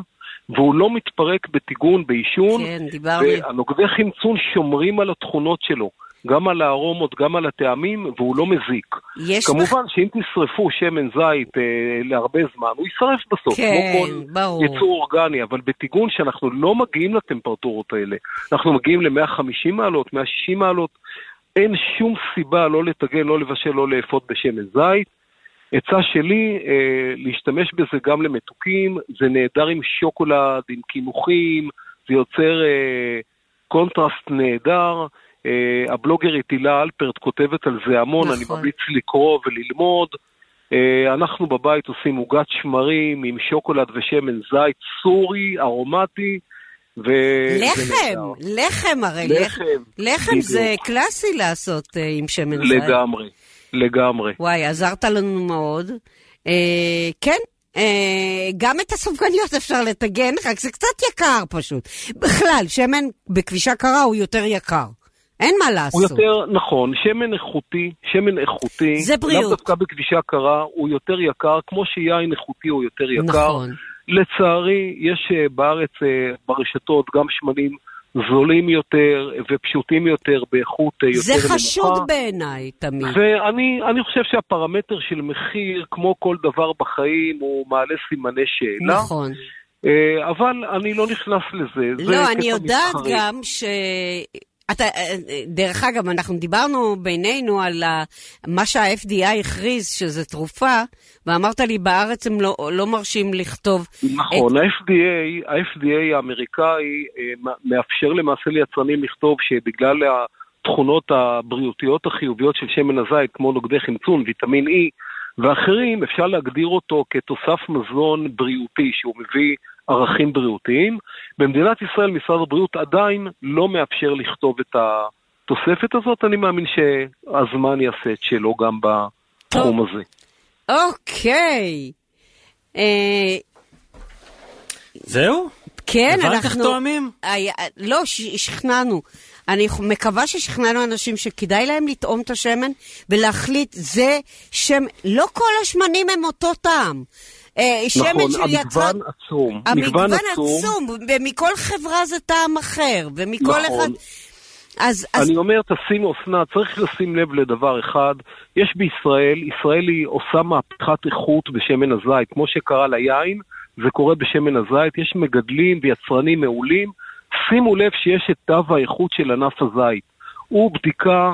והוא לא מתפרק בטיגון, בעישון, כן, דיברנו. והנוגדי חמצון שומרים על התכונות שלו, גם על הארומות, גם על הטעמים, והוא לא מזיק. יש כמובן שאם תשרפו שמן זית אה, להרבה זמן, הוא יישרף בסוף, כן, כמו כל ברור. יצור אורגני, אבל בטיגון שאנחנו לא מגיעים לטמפרטורות האלה, אנחנו מגיעים ל-150 מעלות, 160 מעלות, אין שום סיבה לא לטגן, לא לבשל, לא לאפות בשמן זית. עצה שלי, אה, להשתמש בזה גם למתוקים, זה נהדר עם שוקולד, עם קינוחים, זה יוצר אה, קונטרסט נהדר. אה, הבלוגרית הילה אלפרט כותבת על זה המון, נכון. אני ממליץ לקרוא וללמוד. אה, אנחנו בבית עושים עוגת שמרים עם שוקולד ושמן זית סורי, ארומטי. ו... לחם. לחם הרי. לחם, לחם. זה קלאסי לעשות אה, עם שמן זית. לגמרי, לגמרי. וואי, עזרת לנו מאוד. אה, כן, אה, גם את הסופגניות אפשר לטגן, רק זה קצת יקר פשוט. בכלל, שמן בכבישה קרה הוא יותר יקר. אין מה הוא לעשות. יותר, נכון, שמן איכותי, שמן איכותי, זה בריאות. לאו דווקא בכבישה קרה, הוא יותר יקר, כמו שיין איכותי הוא יותר יקר. נכון. לצערי, יש אה, בארץ, אה, ברשתות, גם שמנים זולים יותר ופשוטים יותר, באיכות אה, יותר זה נמוכה. חשוד בעיניי תמיד. ואני אני חושב שהפרמטר של מחיר, כמו כל דבר בחיים, הוא מעלה סימני שאלה. נכון. אה, אבל אני לא נכנס לזה. זה לא, אני יודעת מסחרי. גם ש... אתה, דרך אגב, אנחנו דיברנו בינינו על מה שה-FDI הכריז שזה תרופה, ואמרת לי, בארץ הם לא, לא מרשים לכתוב... נכון, ה-FDA, ה-FDA האמריקאי אה, מאפשר למעשה ליצרנים לכתוב שבגלל התכונות הבריאותיות החיוביות של שמן הזית, כמו נוגדי חמצון, ויטמין E ואחרים, אפשר להגדיר אותו כתוסף מזון בריאותי שהוא מביא ערכים בריאותיים. במדינת ישראל משרד הבריאות עדיין לא מאפשר לכתוב את התוספת הזאת, אני מאמין שהזמן יעשה את שלו גם בתחום הזה. אוקיי. אה, זהו? כן, הבנת אנחנו... איך תואמים? לא, שכנענו. אני מקווה ששכנענו אנשים שכדאי להם לטעום את השמן ולהחליט, זה שם... לא כל השמנים הם אותו טעם. אה, שמן נכון, של המגוון יצרן... עצום. המגוון עצום. עצום, ומכל חברה זה טעם אחר, ומכל נכון. אחד... אז, אז אני אומר, תשימו, אסנת, צריך לשים לב לדבר אחד. יש בישראל, ישראל היא עושה מהפכת איכות בשמן הזית. כמו שקרה ליין, זה קורה בשמן הזית. יש מגדלים ויצרנים מעולים. שימו לב שיש את תו האיכות של ענף הזית. הוא בדיקה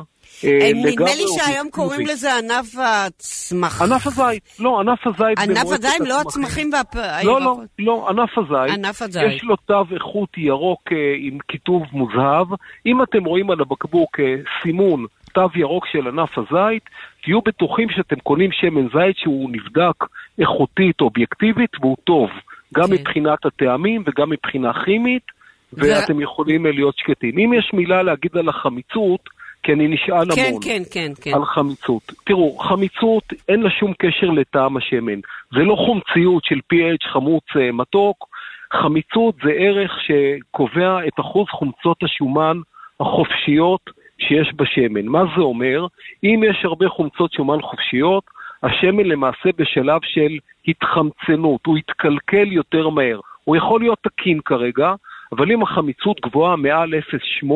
נדמה לי שהיום. קוראים לזה ענף הצמח. ענף הזית, לא, ענף הזית ענף הזית, לא הצמחים. והפ... לא, לא, לא, ענף הזית. ענף הזית. יש לו תו איכות ירוק אה, עם כיתוב מוזהב. אם אתם רואים על הבקבוק אה, סימון תו ירוק של ענף הזית, תהיו בטוחים שאתם קונים שמן זית שהוא נבדק איכותית, אובייקטיבית, והוא טוב. גם כן. מבחינת הטעמים וגם מבחינה כימית, ואתם יכולים אה, להיות שקטים. אם יש מילה להגיד על החמיצות, כי אני נשאל כן, המון. כן, כן, כן. על חמיצות. תראו, חמיצות אין לה שום קשר לטעם השמן. זה לא חומציות של pH חמוץ אה, מתוק. חמיצות זה ערך שקובע את אחוז חומצות השומן החופשיות שיש בשמן. מה זה אומר? אם יש הרבה חומצות שומן חופשיות, השמן למעשה בשלב של התחמצנות, הוא יתקלקל יותר מהר. הוא יכול להיות תקין כרגע, אבל אם החמיצות גבוהה מעל 0.8,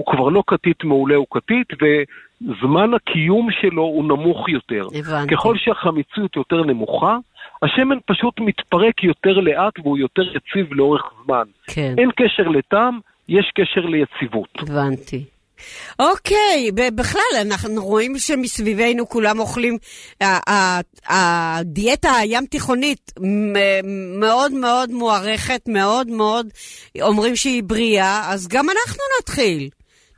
הוא כבר לא כתית מעולה, הוא כתית, וזמן הקיום שלו הוא נמוך יותר. הבנתי. ככל שהחמיצות יותר נמוכה, השמן פשוט מתפרק יותר לאט והוא יותר יציב לאורך זמן. כן. אין קשר לטעם, יש קשר ליציבות. הבנתי. אוקיי, בכלל, אנחנו רואים שמסביבנו כולם אוכלים, הדיאטה הים תיכונית מאוד מאוד מוערכת, מאוד מאוד אומרים שהיא בריאה, אז גם אנחנו נתחיל.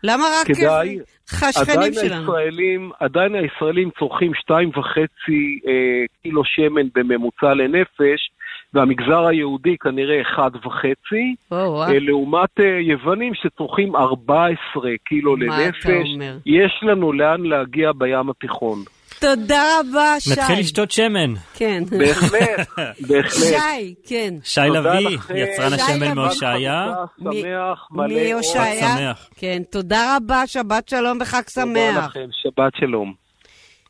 למה רק כדאי, השכנים שלנו? הישראלים, עדיין הישראלים צורכים שתיים וחצי אה, קילו שמן בממוצע לנפש, והמגזר היהודי כנראה אחד וחצי, או, וואו. אה, לעומת אה, יוונים שצורכים 14 קילו מה לנפש. אתה אומר? יש לנו לאן להגיע בים התיכון. תודה רבה, שי. נתחיל לשתות שמן. כן. בהחלט, בהחלט. שי, כן. שי תודה לביא. יצרן השמן. מהושעיה. מי- שמח, מלא אור. כן, תודה רבה, שבת שלום וחג תודה שמח. לכם, שבת שלום.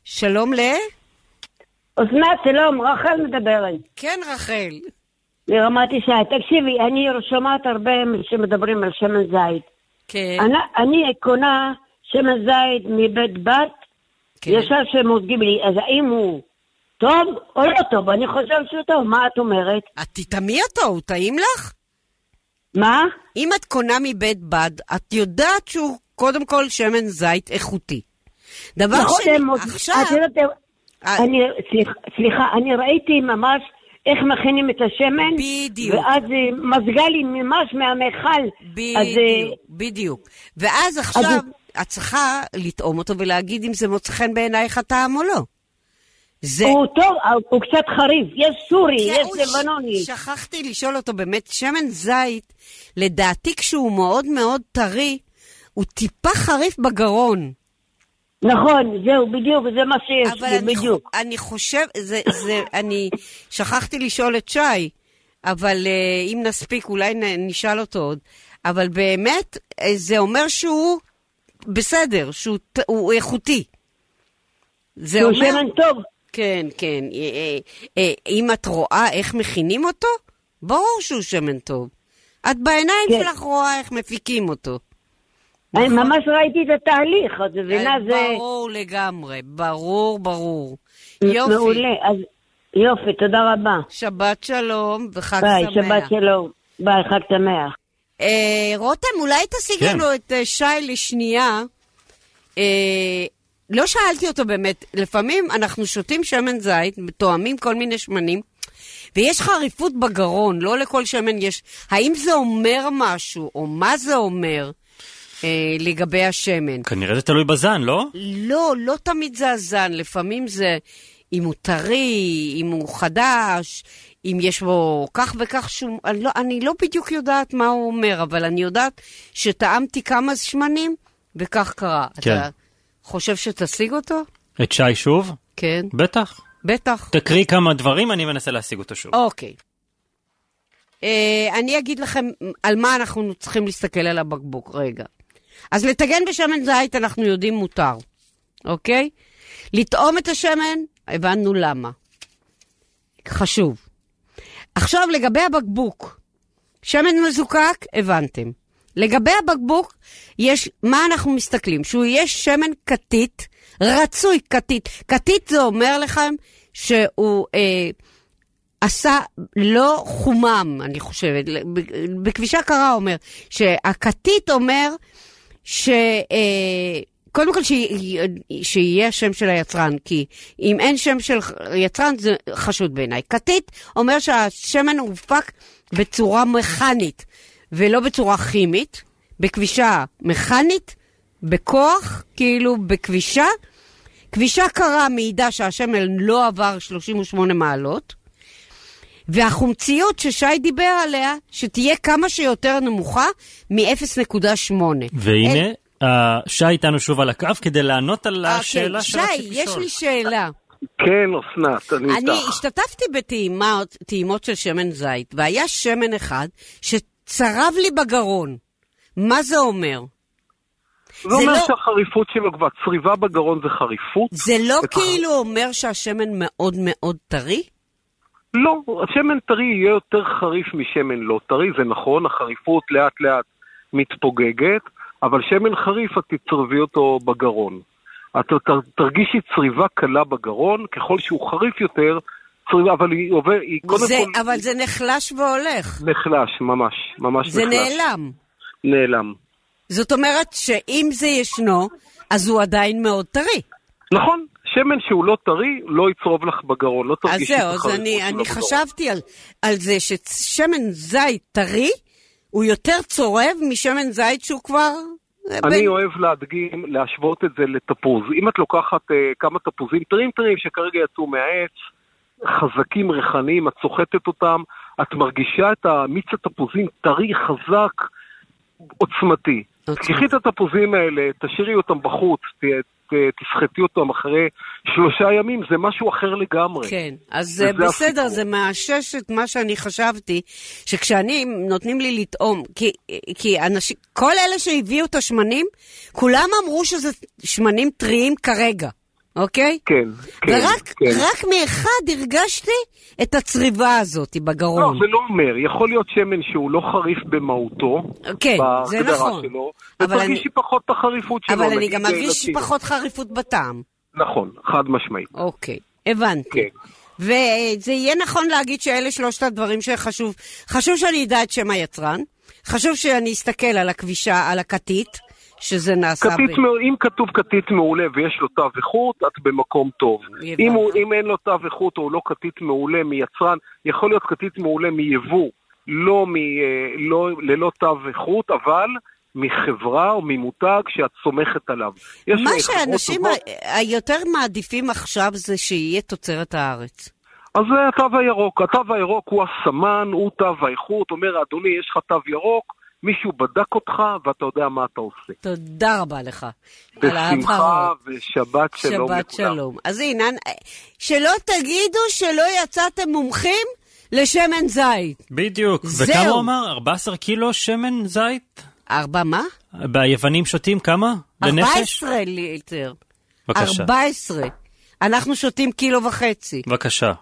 שלום ל... אסנת, שלום, רחל מדברת. כן, רחל. מרמת ישי. תקשיבי, אני שומעת הרבה שמדברים על שמן זית. כן, אני, אני קונה שמן זית מבית בת, כן. ישר שמוזגים לי, אז האם הוא טוב או לא טוב? אני חושבת שהוא טוב, מה את אומרת? את תטעמי אותו, הוא טעים לך? מה? אם את קונה מבית בד, את יודעת שהוא קודם כל שמן זית איכותי. דבר נכון, שני, מוז- עכשיו... את יודעת, אה, אני, סליחה, סליחה, אני ראיתי ממש איך מכינים את השמן, בדיוק. ואז מזגה לי ממש מהמיכל. אז, אה, בדיוק, בדיוק. ואז עכשיו, את צריכה לטעום אותו ולהגיד אם זה מוצא חן בעינייך הטעם או לא. זה... הוא טוב, הוא קצת חריף. יש סורי, כן, יש לבנוני. ש- שכחתי לשאול אותו, באמת, שמן זית, לדעתי כשהוא מאוד מאוד טרי, הוא טיפה חריף בגרון. נכון, זהו, בדיוק, זה מה שיש אבל לי, אני, בדיוק. חו- אני חושב, זה, זה, אני שכחתי לשאול את שי, אבל uh, אם נספיק אולי נ, נשאל אותו עוד. אבל באמת, uh, זה אומר שהוא בסדר, שהוא הוא איכותי. זה שהוא אומר... שמן טוב. כן, כן. אה, אה, אה, אם את רואה איך מכינים אותו, ברור שהוא שמן טוב. את בעיניים כן. שלך רואה איך מפיקים אותו. אני ממש ראיתי את התהליך, את מבינה? זה ברור לגמרי, ברור, ברור. יופי, מעולה. אז יופי, תודה רבה. שבת שלום וחג ביי, שמח. שבת שלום. ביי, חג שמח. אה, רותם, אולי תשיג כן. לנו את אה, שי לשנייה. אה, לא שאלתי אותו באמת, לפעמים אנחנו שותים שמן זית, תואמים כל מיני שמנים, ויש חריפות בגרון, לא לכל שמן יש... האם זה אומר משהו, או מה זה אומר אה, לגבי השמן? כנראה זה תלוי בזן, לא? לא, לא תמיד זה הזן, לפעמים זה אם הוא טרי, אם הוא חדש, אם יש בו כך וכך שום... אני לא, אני לא בדיוק יודעת מה הוא אומר, אבל אני יודעת שטעמתי כמה שמנים, וכך קרה. כן. אתה חושב שתשיג אותו? את שי שוב? כן, בטח. בטח. תקריא כמה דברים, אני מנסה להשיג אותו שוב. אוקיי. אה, אני אגיד לכם על מה אנחנו צריכים להסתכל על הבקבוק, רגע. אז לטגן בשמן זית אנחנו יודעים מותר, אוקיי? לטעום את השמן, הבנו למה. חשוב. עכשיו, לגבי הבקבוק, שמן מזוקק, הבנתם. לגבי הבקבוק, יש, מה אנחנו מסתכלים? שהוא יהיה שמן כתית, רצוי כתית. כתית זה אומר לכם שהוא אה, עשה לא חומם, אני חושבת. בכבישה קרה אומר, שהכתית אומר ש... אה, קודם כל שיה- שיהיה השם של היצרן, כי אם אין שם של יצרן זה חשוד בעיניי. כתית אומר שהשמן הופק בצורה מכנית ולא בצורה כימית, בכבישה מכנית, בכוח, כאילו בכבישה. כבישה קרה מעידה שהשמן לא עבר 38 מעלות, והחומציות ששי דיבר עליה, שתהיה כמה שיותר נמוכה מ-0.8. והנה, אה, שי איתנו שוב על הקו כדי לענות על השאלה אוקיי, שרציתי שי, לשאול. יש לי שאלה. כן, אסנת, אני אני איתך. השתתפתי בטעימות טעימות של שמן זית, והיה שמן אחד שצרב לי בגרון. מה זה אומר? זה אומר לא- שהחריפות שלו כבר, צריבה בגרון זה חריפות? זה לא כאילו אומר שהשמן מאוד מאוד טרי? לא, השמן טרי יהיה יותר חריף משמן לא טרי, זה נכון, החריפות לאט לאט מתפוגגת, אבל שמן חריף את תצרבי אותו בגרון. את תרגישי צריבה קלה בגרון, ככל שהוא חריף יותר, צריבה, אבל היא עובר, היא קודם זה, כל אבל זה נחלש והולך. נחלש, ממש, ממש זה נחלש. נעלם. נעלם. זאת אומרת שאם זה ישנו, אז הוא עדיין מאוד טרי. נכון, שמן שהוא לא טרי, לא יצרוב לך בגרון, לא אז תרגישי את זהו, אז החריפות אני, שלו אני בגרון. חשבתי על, על זה ששמן זית טרי הוא יותר צורב משמן זית שהוא כבר... אה, אני בין- אוהב להדגים, להשוות את זה לתפוז. אם את לוקחת uh, כמה תפוזים טריים טריים שכרגע יצאו מהעץ, חזקים, ריחניים, את סוחטת אותם, את מרגישה את המיץ התפוזים טרי, חזק, עוצמתי. עוצמתי. תקחי את התפוזים האלה, תשאירי אותם בחוץ, ת, ת, תסחטי אותם אחרי שלושה ימים, זה משהו אחר לגמרי. כן, אז זה בסדר, הסיפור. זה מאשש את מה שאני חשבתי, שכשאני, נותנים לי לטעום, כי, כי אנשים, כל אלה שהביאו את השמנים, כולם אמרו שזה שמנים טריים כרגע, אוקיי? כן, כן, ורק כן. רק מאחד הרגשתי את הצריבה הזאת לא, בגרון. זה לא אומר, יכול להיות שמן שהוא לא חריף במהותו, כן, זה נכון. שלו, ותרגישי פחות את החריפות שלו. אבל אני גם לטינה. פחות חריפות בטעם. נכון, חד משמעית. אוקיי, הבנתי. כן. וזה יהיה נכון להגיד שאלה שלושת הדברים שחשוב. חשוב שאני אדע את שם היצרן, חשוב שאני אסתכל על הכבישה, על הכתית, שזה נעשה כתית, מעול- אם כתוב כתית מעולה ויש לו תו איכות, את במקום טוב. אם, הוא, אם אין לו תו איכות או לא כתית מעולה מיצרן, יכול להיות כתית מעולה מיבוא, לא, מ, אה, לא ללא תו איכות, אבל מחברה או ממותג שאת סומכת עליו. מה שאנשים טובות. היותר מעדיפים עכשיו זה שיהיה תוצרת הארץ. אז זה התו הירוק. התו הירוק הוא הסמן, הוא תו האיכות. אומר, אדוני, יש לך תו ירוק, מישהו בדק אותך ואתה יודע מה אתה עושה. תודה רבה לך. בשמחה. ושבת שלום לכולם. שבת שלום. אז הנה, שלא תגידו שלא יצאתם מומחים לשמן זית. בדיוק. זהו. וכמה הוא אמר? 14 קילו שמן זית? ארבע מה? ביוונים שותים כמה? לנפש? 14 ליטר. בבקשה. 14. אנחנו שותים קילו וחצי. בבקשה.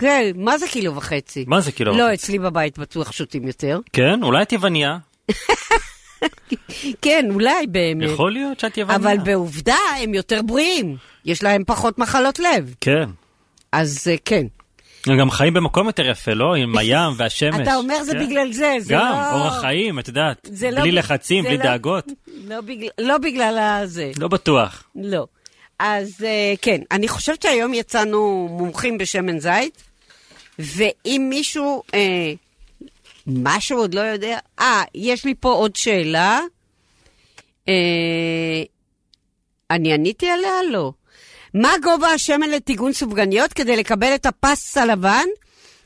כן, מה זה קילו וחצי? מה זה קילו לא, וחצי? אצלי בבית בטוח שותים יותר. כן? אולי את יווניה? כן, אולי באמת. יכול להיות שאת יווניה. אבל בעובדה הם יותר בריאים. יש להם פחות מחלות לב. כן. אז אה, כן. הם גם חיים במקום יותר יפה, לא? עם הים והשמש. אתה אומר זה כן. בגלל זה, זה גם, לא... אורח חיים, את יודעת. לא בלי לחצים, בלי לא- דאגות. לא לא בגלל הזה. לא בטוח. לא. אז אה, כן, אני חושבת שהיום יצאנו מומחים בשמן זית, ואם מישהו, אה, משהו עוד לא יודע, אה, יש לי פה עוד שאלה. אה, אני עניתי עליה? לא. מה גובה השמן לטיגון סופגניות כדי לקבל את הפס הלבן?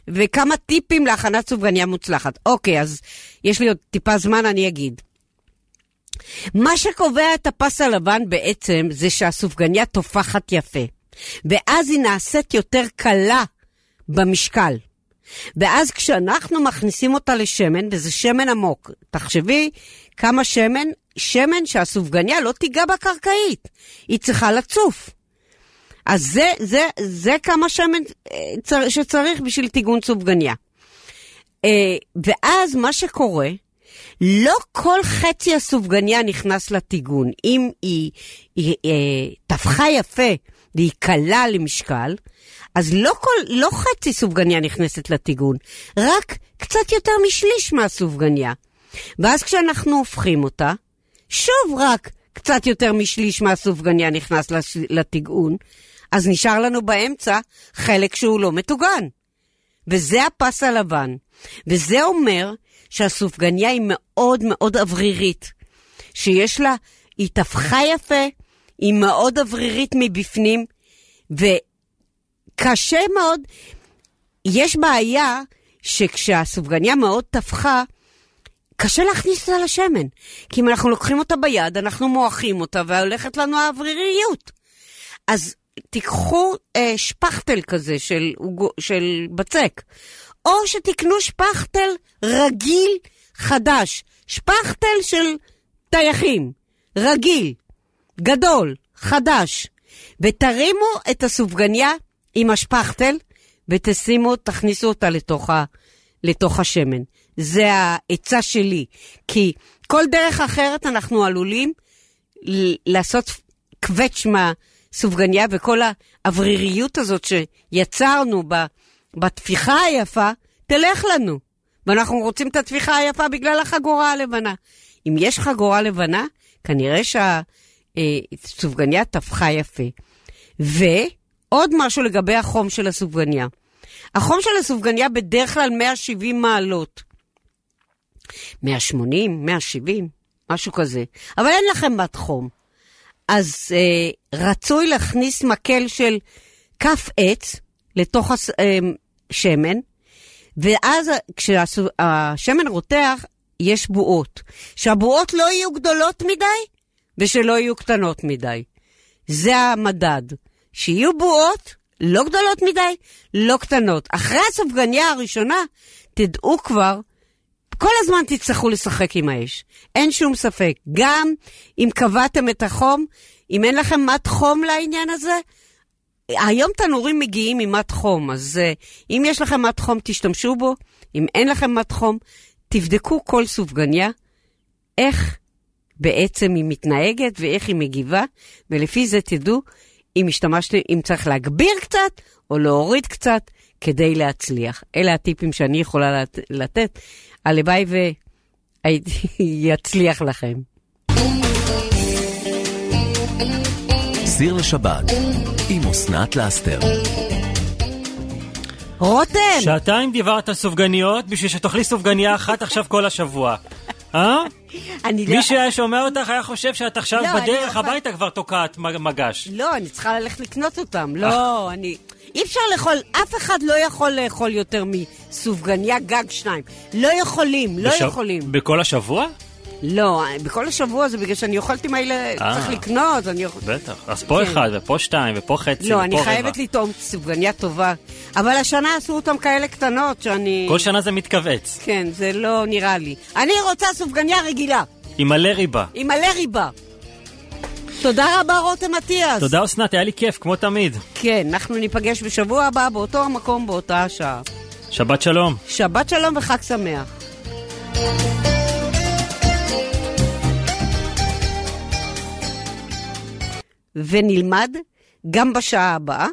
וכמה טיפים להכנת סופגניה מוצלחת. אוקיי, אז יש לי עוד טיפה זמן, אני אגיד. מה שקובע את הפס הלבן בעצם זה שהסופגניה תופחת יפה, ואז היא נעשית יותר קלה במשקל. ואז כשאנחנו מכניסים אותה לשמן, וזה שמן עמוק, תחשבי כמה שמן, שמן שהסופגניה לא תיגע בקרקעית, היא צריכה לצוף. אז זה, זה, זה כמה שמן אה, צר- שצריך בשביל טיגון סופגניה. אה, ואז מה שקורה, לא כל חצי הסופגניה נכנס לטיגון. אם היא, היא אה, טפחה יפה והיא קלה למשקל, אז לא, כל, לא חצי סופגניה נכנסת לטיגון, רק קצת יותר משליש מהסופגניה. ואז כשאנחנו הופכים אותה, שוב רק קצת יותר משליש מהסופגניה נכנס לטיגון, אז נשאר לנו באמצע חלק שהוא לא מטוגן. וזה הפס הלבן. וזה אומר שהסופגניה היא מאוד מאוד אוורירית. שיש לה, היא טפחה יפה, היא מאוד אוורירית מבפנים, וקשה מאוד, יש בעיה שכשהסופגניה מאוד טפחה, קשה להכניס אותה לשמן. כי אם אנחנו לוקחים אותה ביד, אנחנו מועכים אותה והולכת לנו האווריריות. אז תיקחו אה, שפכטל כזה של, של בצק, או שתקנו שפכטל רגיל חדש, שפכטל של טייחים, רגיל, גדול, חדש, ותרימו את הסופגניה עם השפכטל ותשימו, תכניסו אותה לתוך, ה, לתוך השמן. זה העצה שלי, כי כל דרך אחרת אנחנו עלולים לעשות קווץ' מהסופגניה וכל האווריריות הזאת שיצרנו ב, בתפיחה היפה, תלך לנו. ואנחנו רוצים את התפיחה היפה בגלל החגורה הלבנה. אם יש חגורה לבנה, כנראה שהסופגניה טפחה יפה. ועוד משהו לגבי החום של הסופגניה. החום של הסופגניה בדרך כלל 170 מעלות. 180, 170, משהו כזה. אבל אין לכם בת חום. אז אה, רצוי להכניס מקל של כף עץ לתוך השמן, ואז כשהשמן רותח, יש בועות. שהבועות לא יהיו גדולות מדי ושלא יהיו קטנות מדי. זה המדד. שיהיו בועות, לא גדולות מדי, לא קטנות. אחרי הסופגניה הראשונה, תדעו כבר, כל הזמן תצטרכו לשחק עם האש. אין שום ספק. גם אם קבעתם את החום, אם אין לכם מט חום לעניין הזה, היום תנורים מגיעים עם חום, אז uh, אם יש לכם מט חום, תשתמשו בו. אם אין לכם מט חום, תבדקו כל סופגניה, איך בעצם היא מתנהגת ואיך היא מגיבה, ולפי זה תדעו אם השתמשתם, אם צריך להגביר קצת או להוריד קצת כדי להצליח. אלה הטיפים שאני יכולה לת- לתת. הלוואי ויצליח לכם. סיר לשבת עם אסנת לאסתר. רותם! שעתיים דיברת על סופגניות בשביל שתאכלי סופגניה אחת עכשיו כל השבוע. אה? אני לא... מי שהיה שומע אותך היה חושב שאת עכשיו לא, בדרך לא- הביתה כבר תוקעת מגש. לא, אני צריכה ללכת לקנות אותם. לא, אני... אי אפשר לאכול, אף אחד לא יכול לאכול יותר מסופגניה גג שניים. לא יכולים, לא בש- יכולים. בכל השבוע? לא, בכל השבוע זה בגלל שאני אוכלת עם הילד, אה. צריך לקנות, אני אוכל... בטח. אז פה כן. אחד, ופה שתיים, ופה חצי, לא, ופה אני רבע. חייבת לטעום סופגניה טובה. אבל השנה עשו אותם כאלה קטנות שאני... כל שנה זה מתכווץ. כן, זה לא נראה לי. אני רוצה סופגניה רגילה, עם מלא ריבה. עם מלא ריבה. תודה רבה, רותם אטיאס. תודה אסנת, היה לי כיף, כמו תמיד. כן, אנחנו ניפגש בשבוע הבא באותו המקום, באותה השעה. שבת שלום. שבת שלום וחג שמח. ונלמד גם בשעה הבאה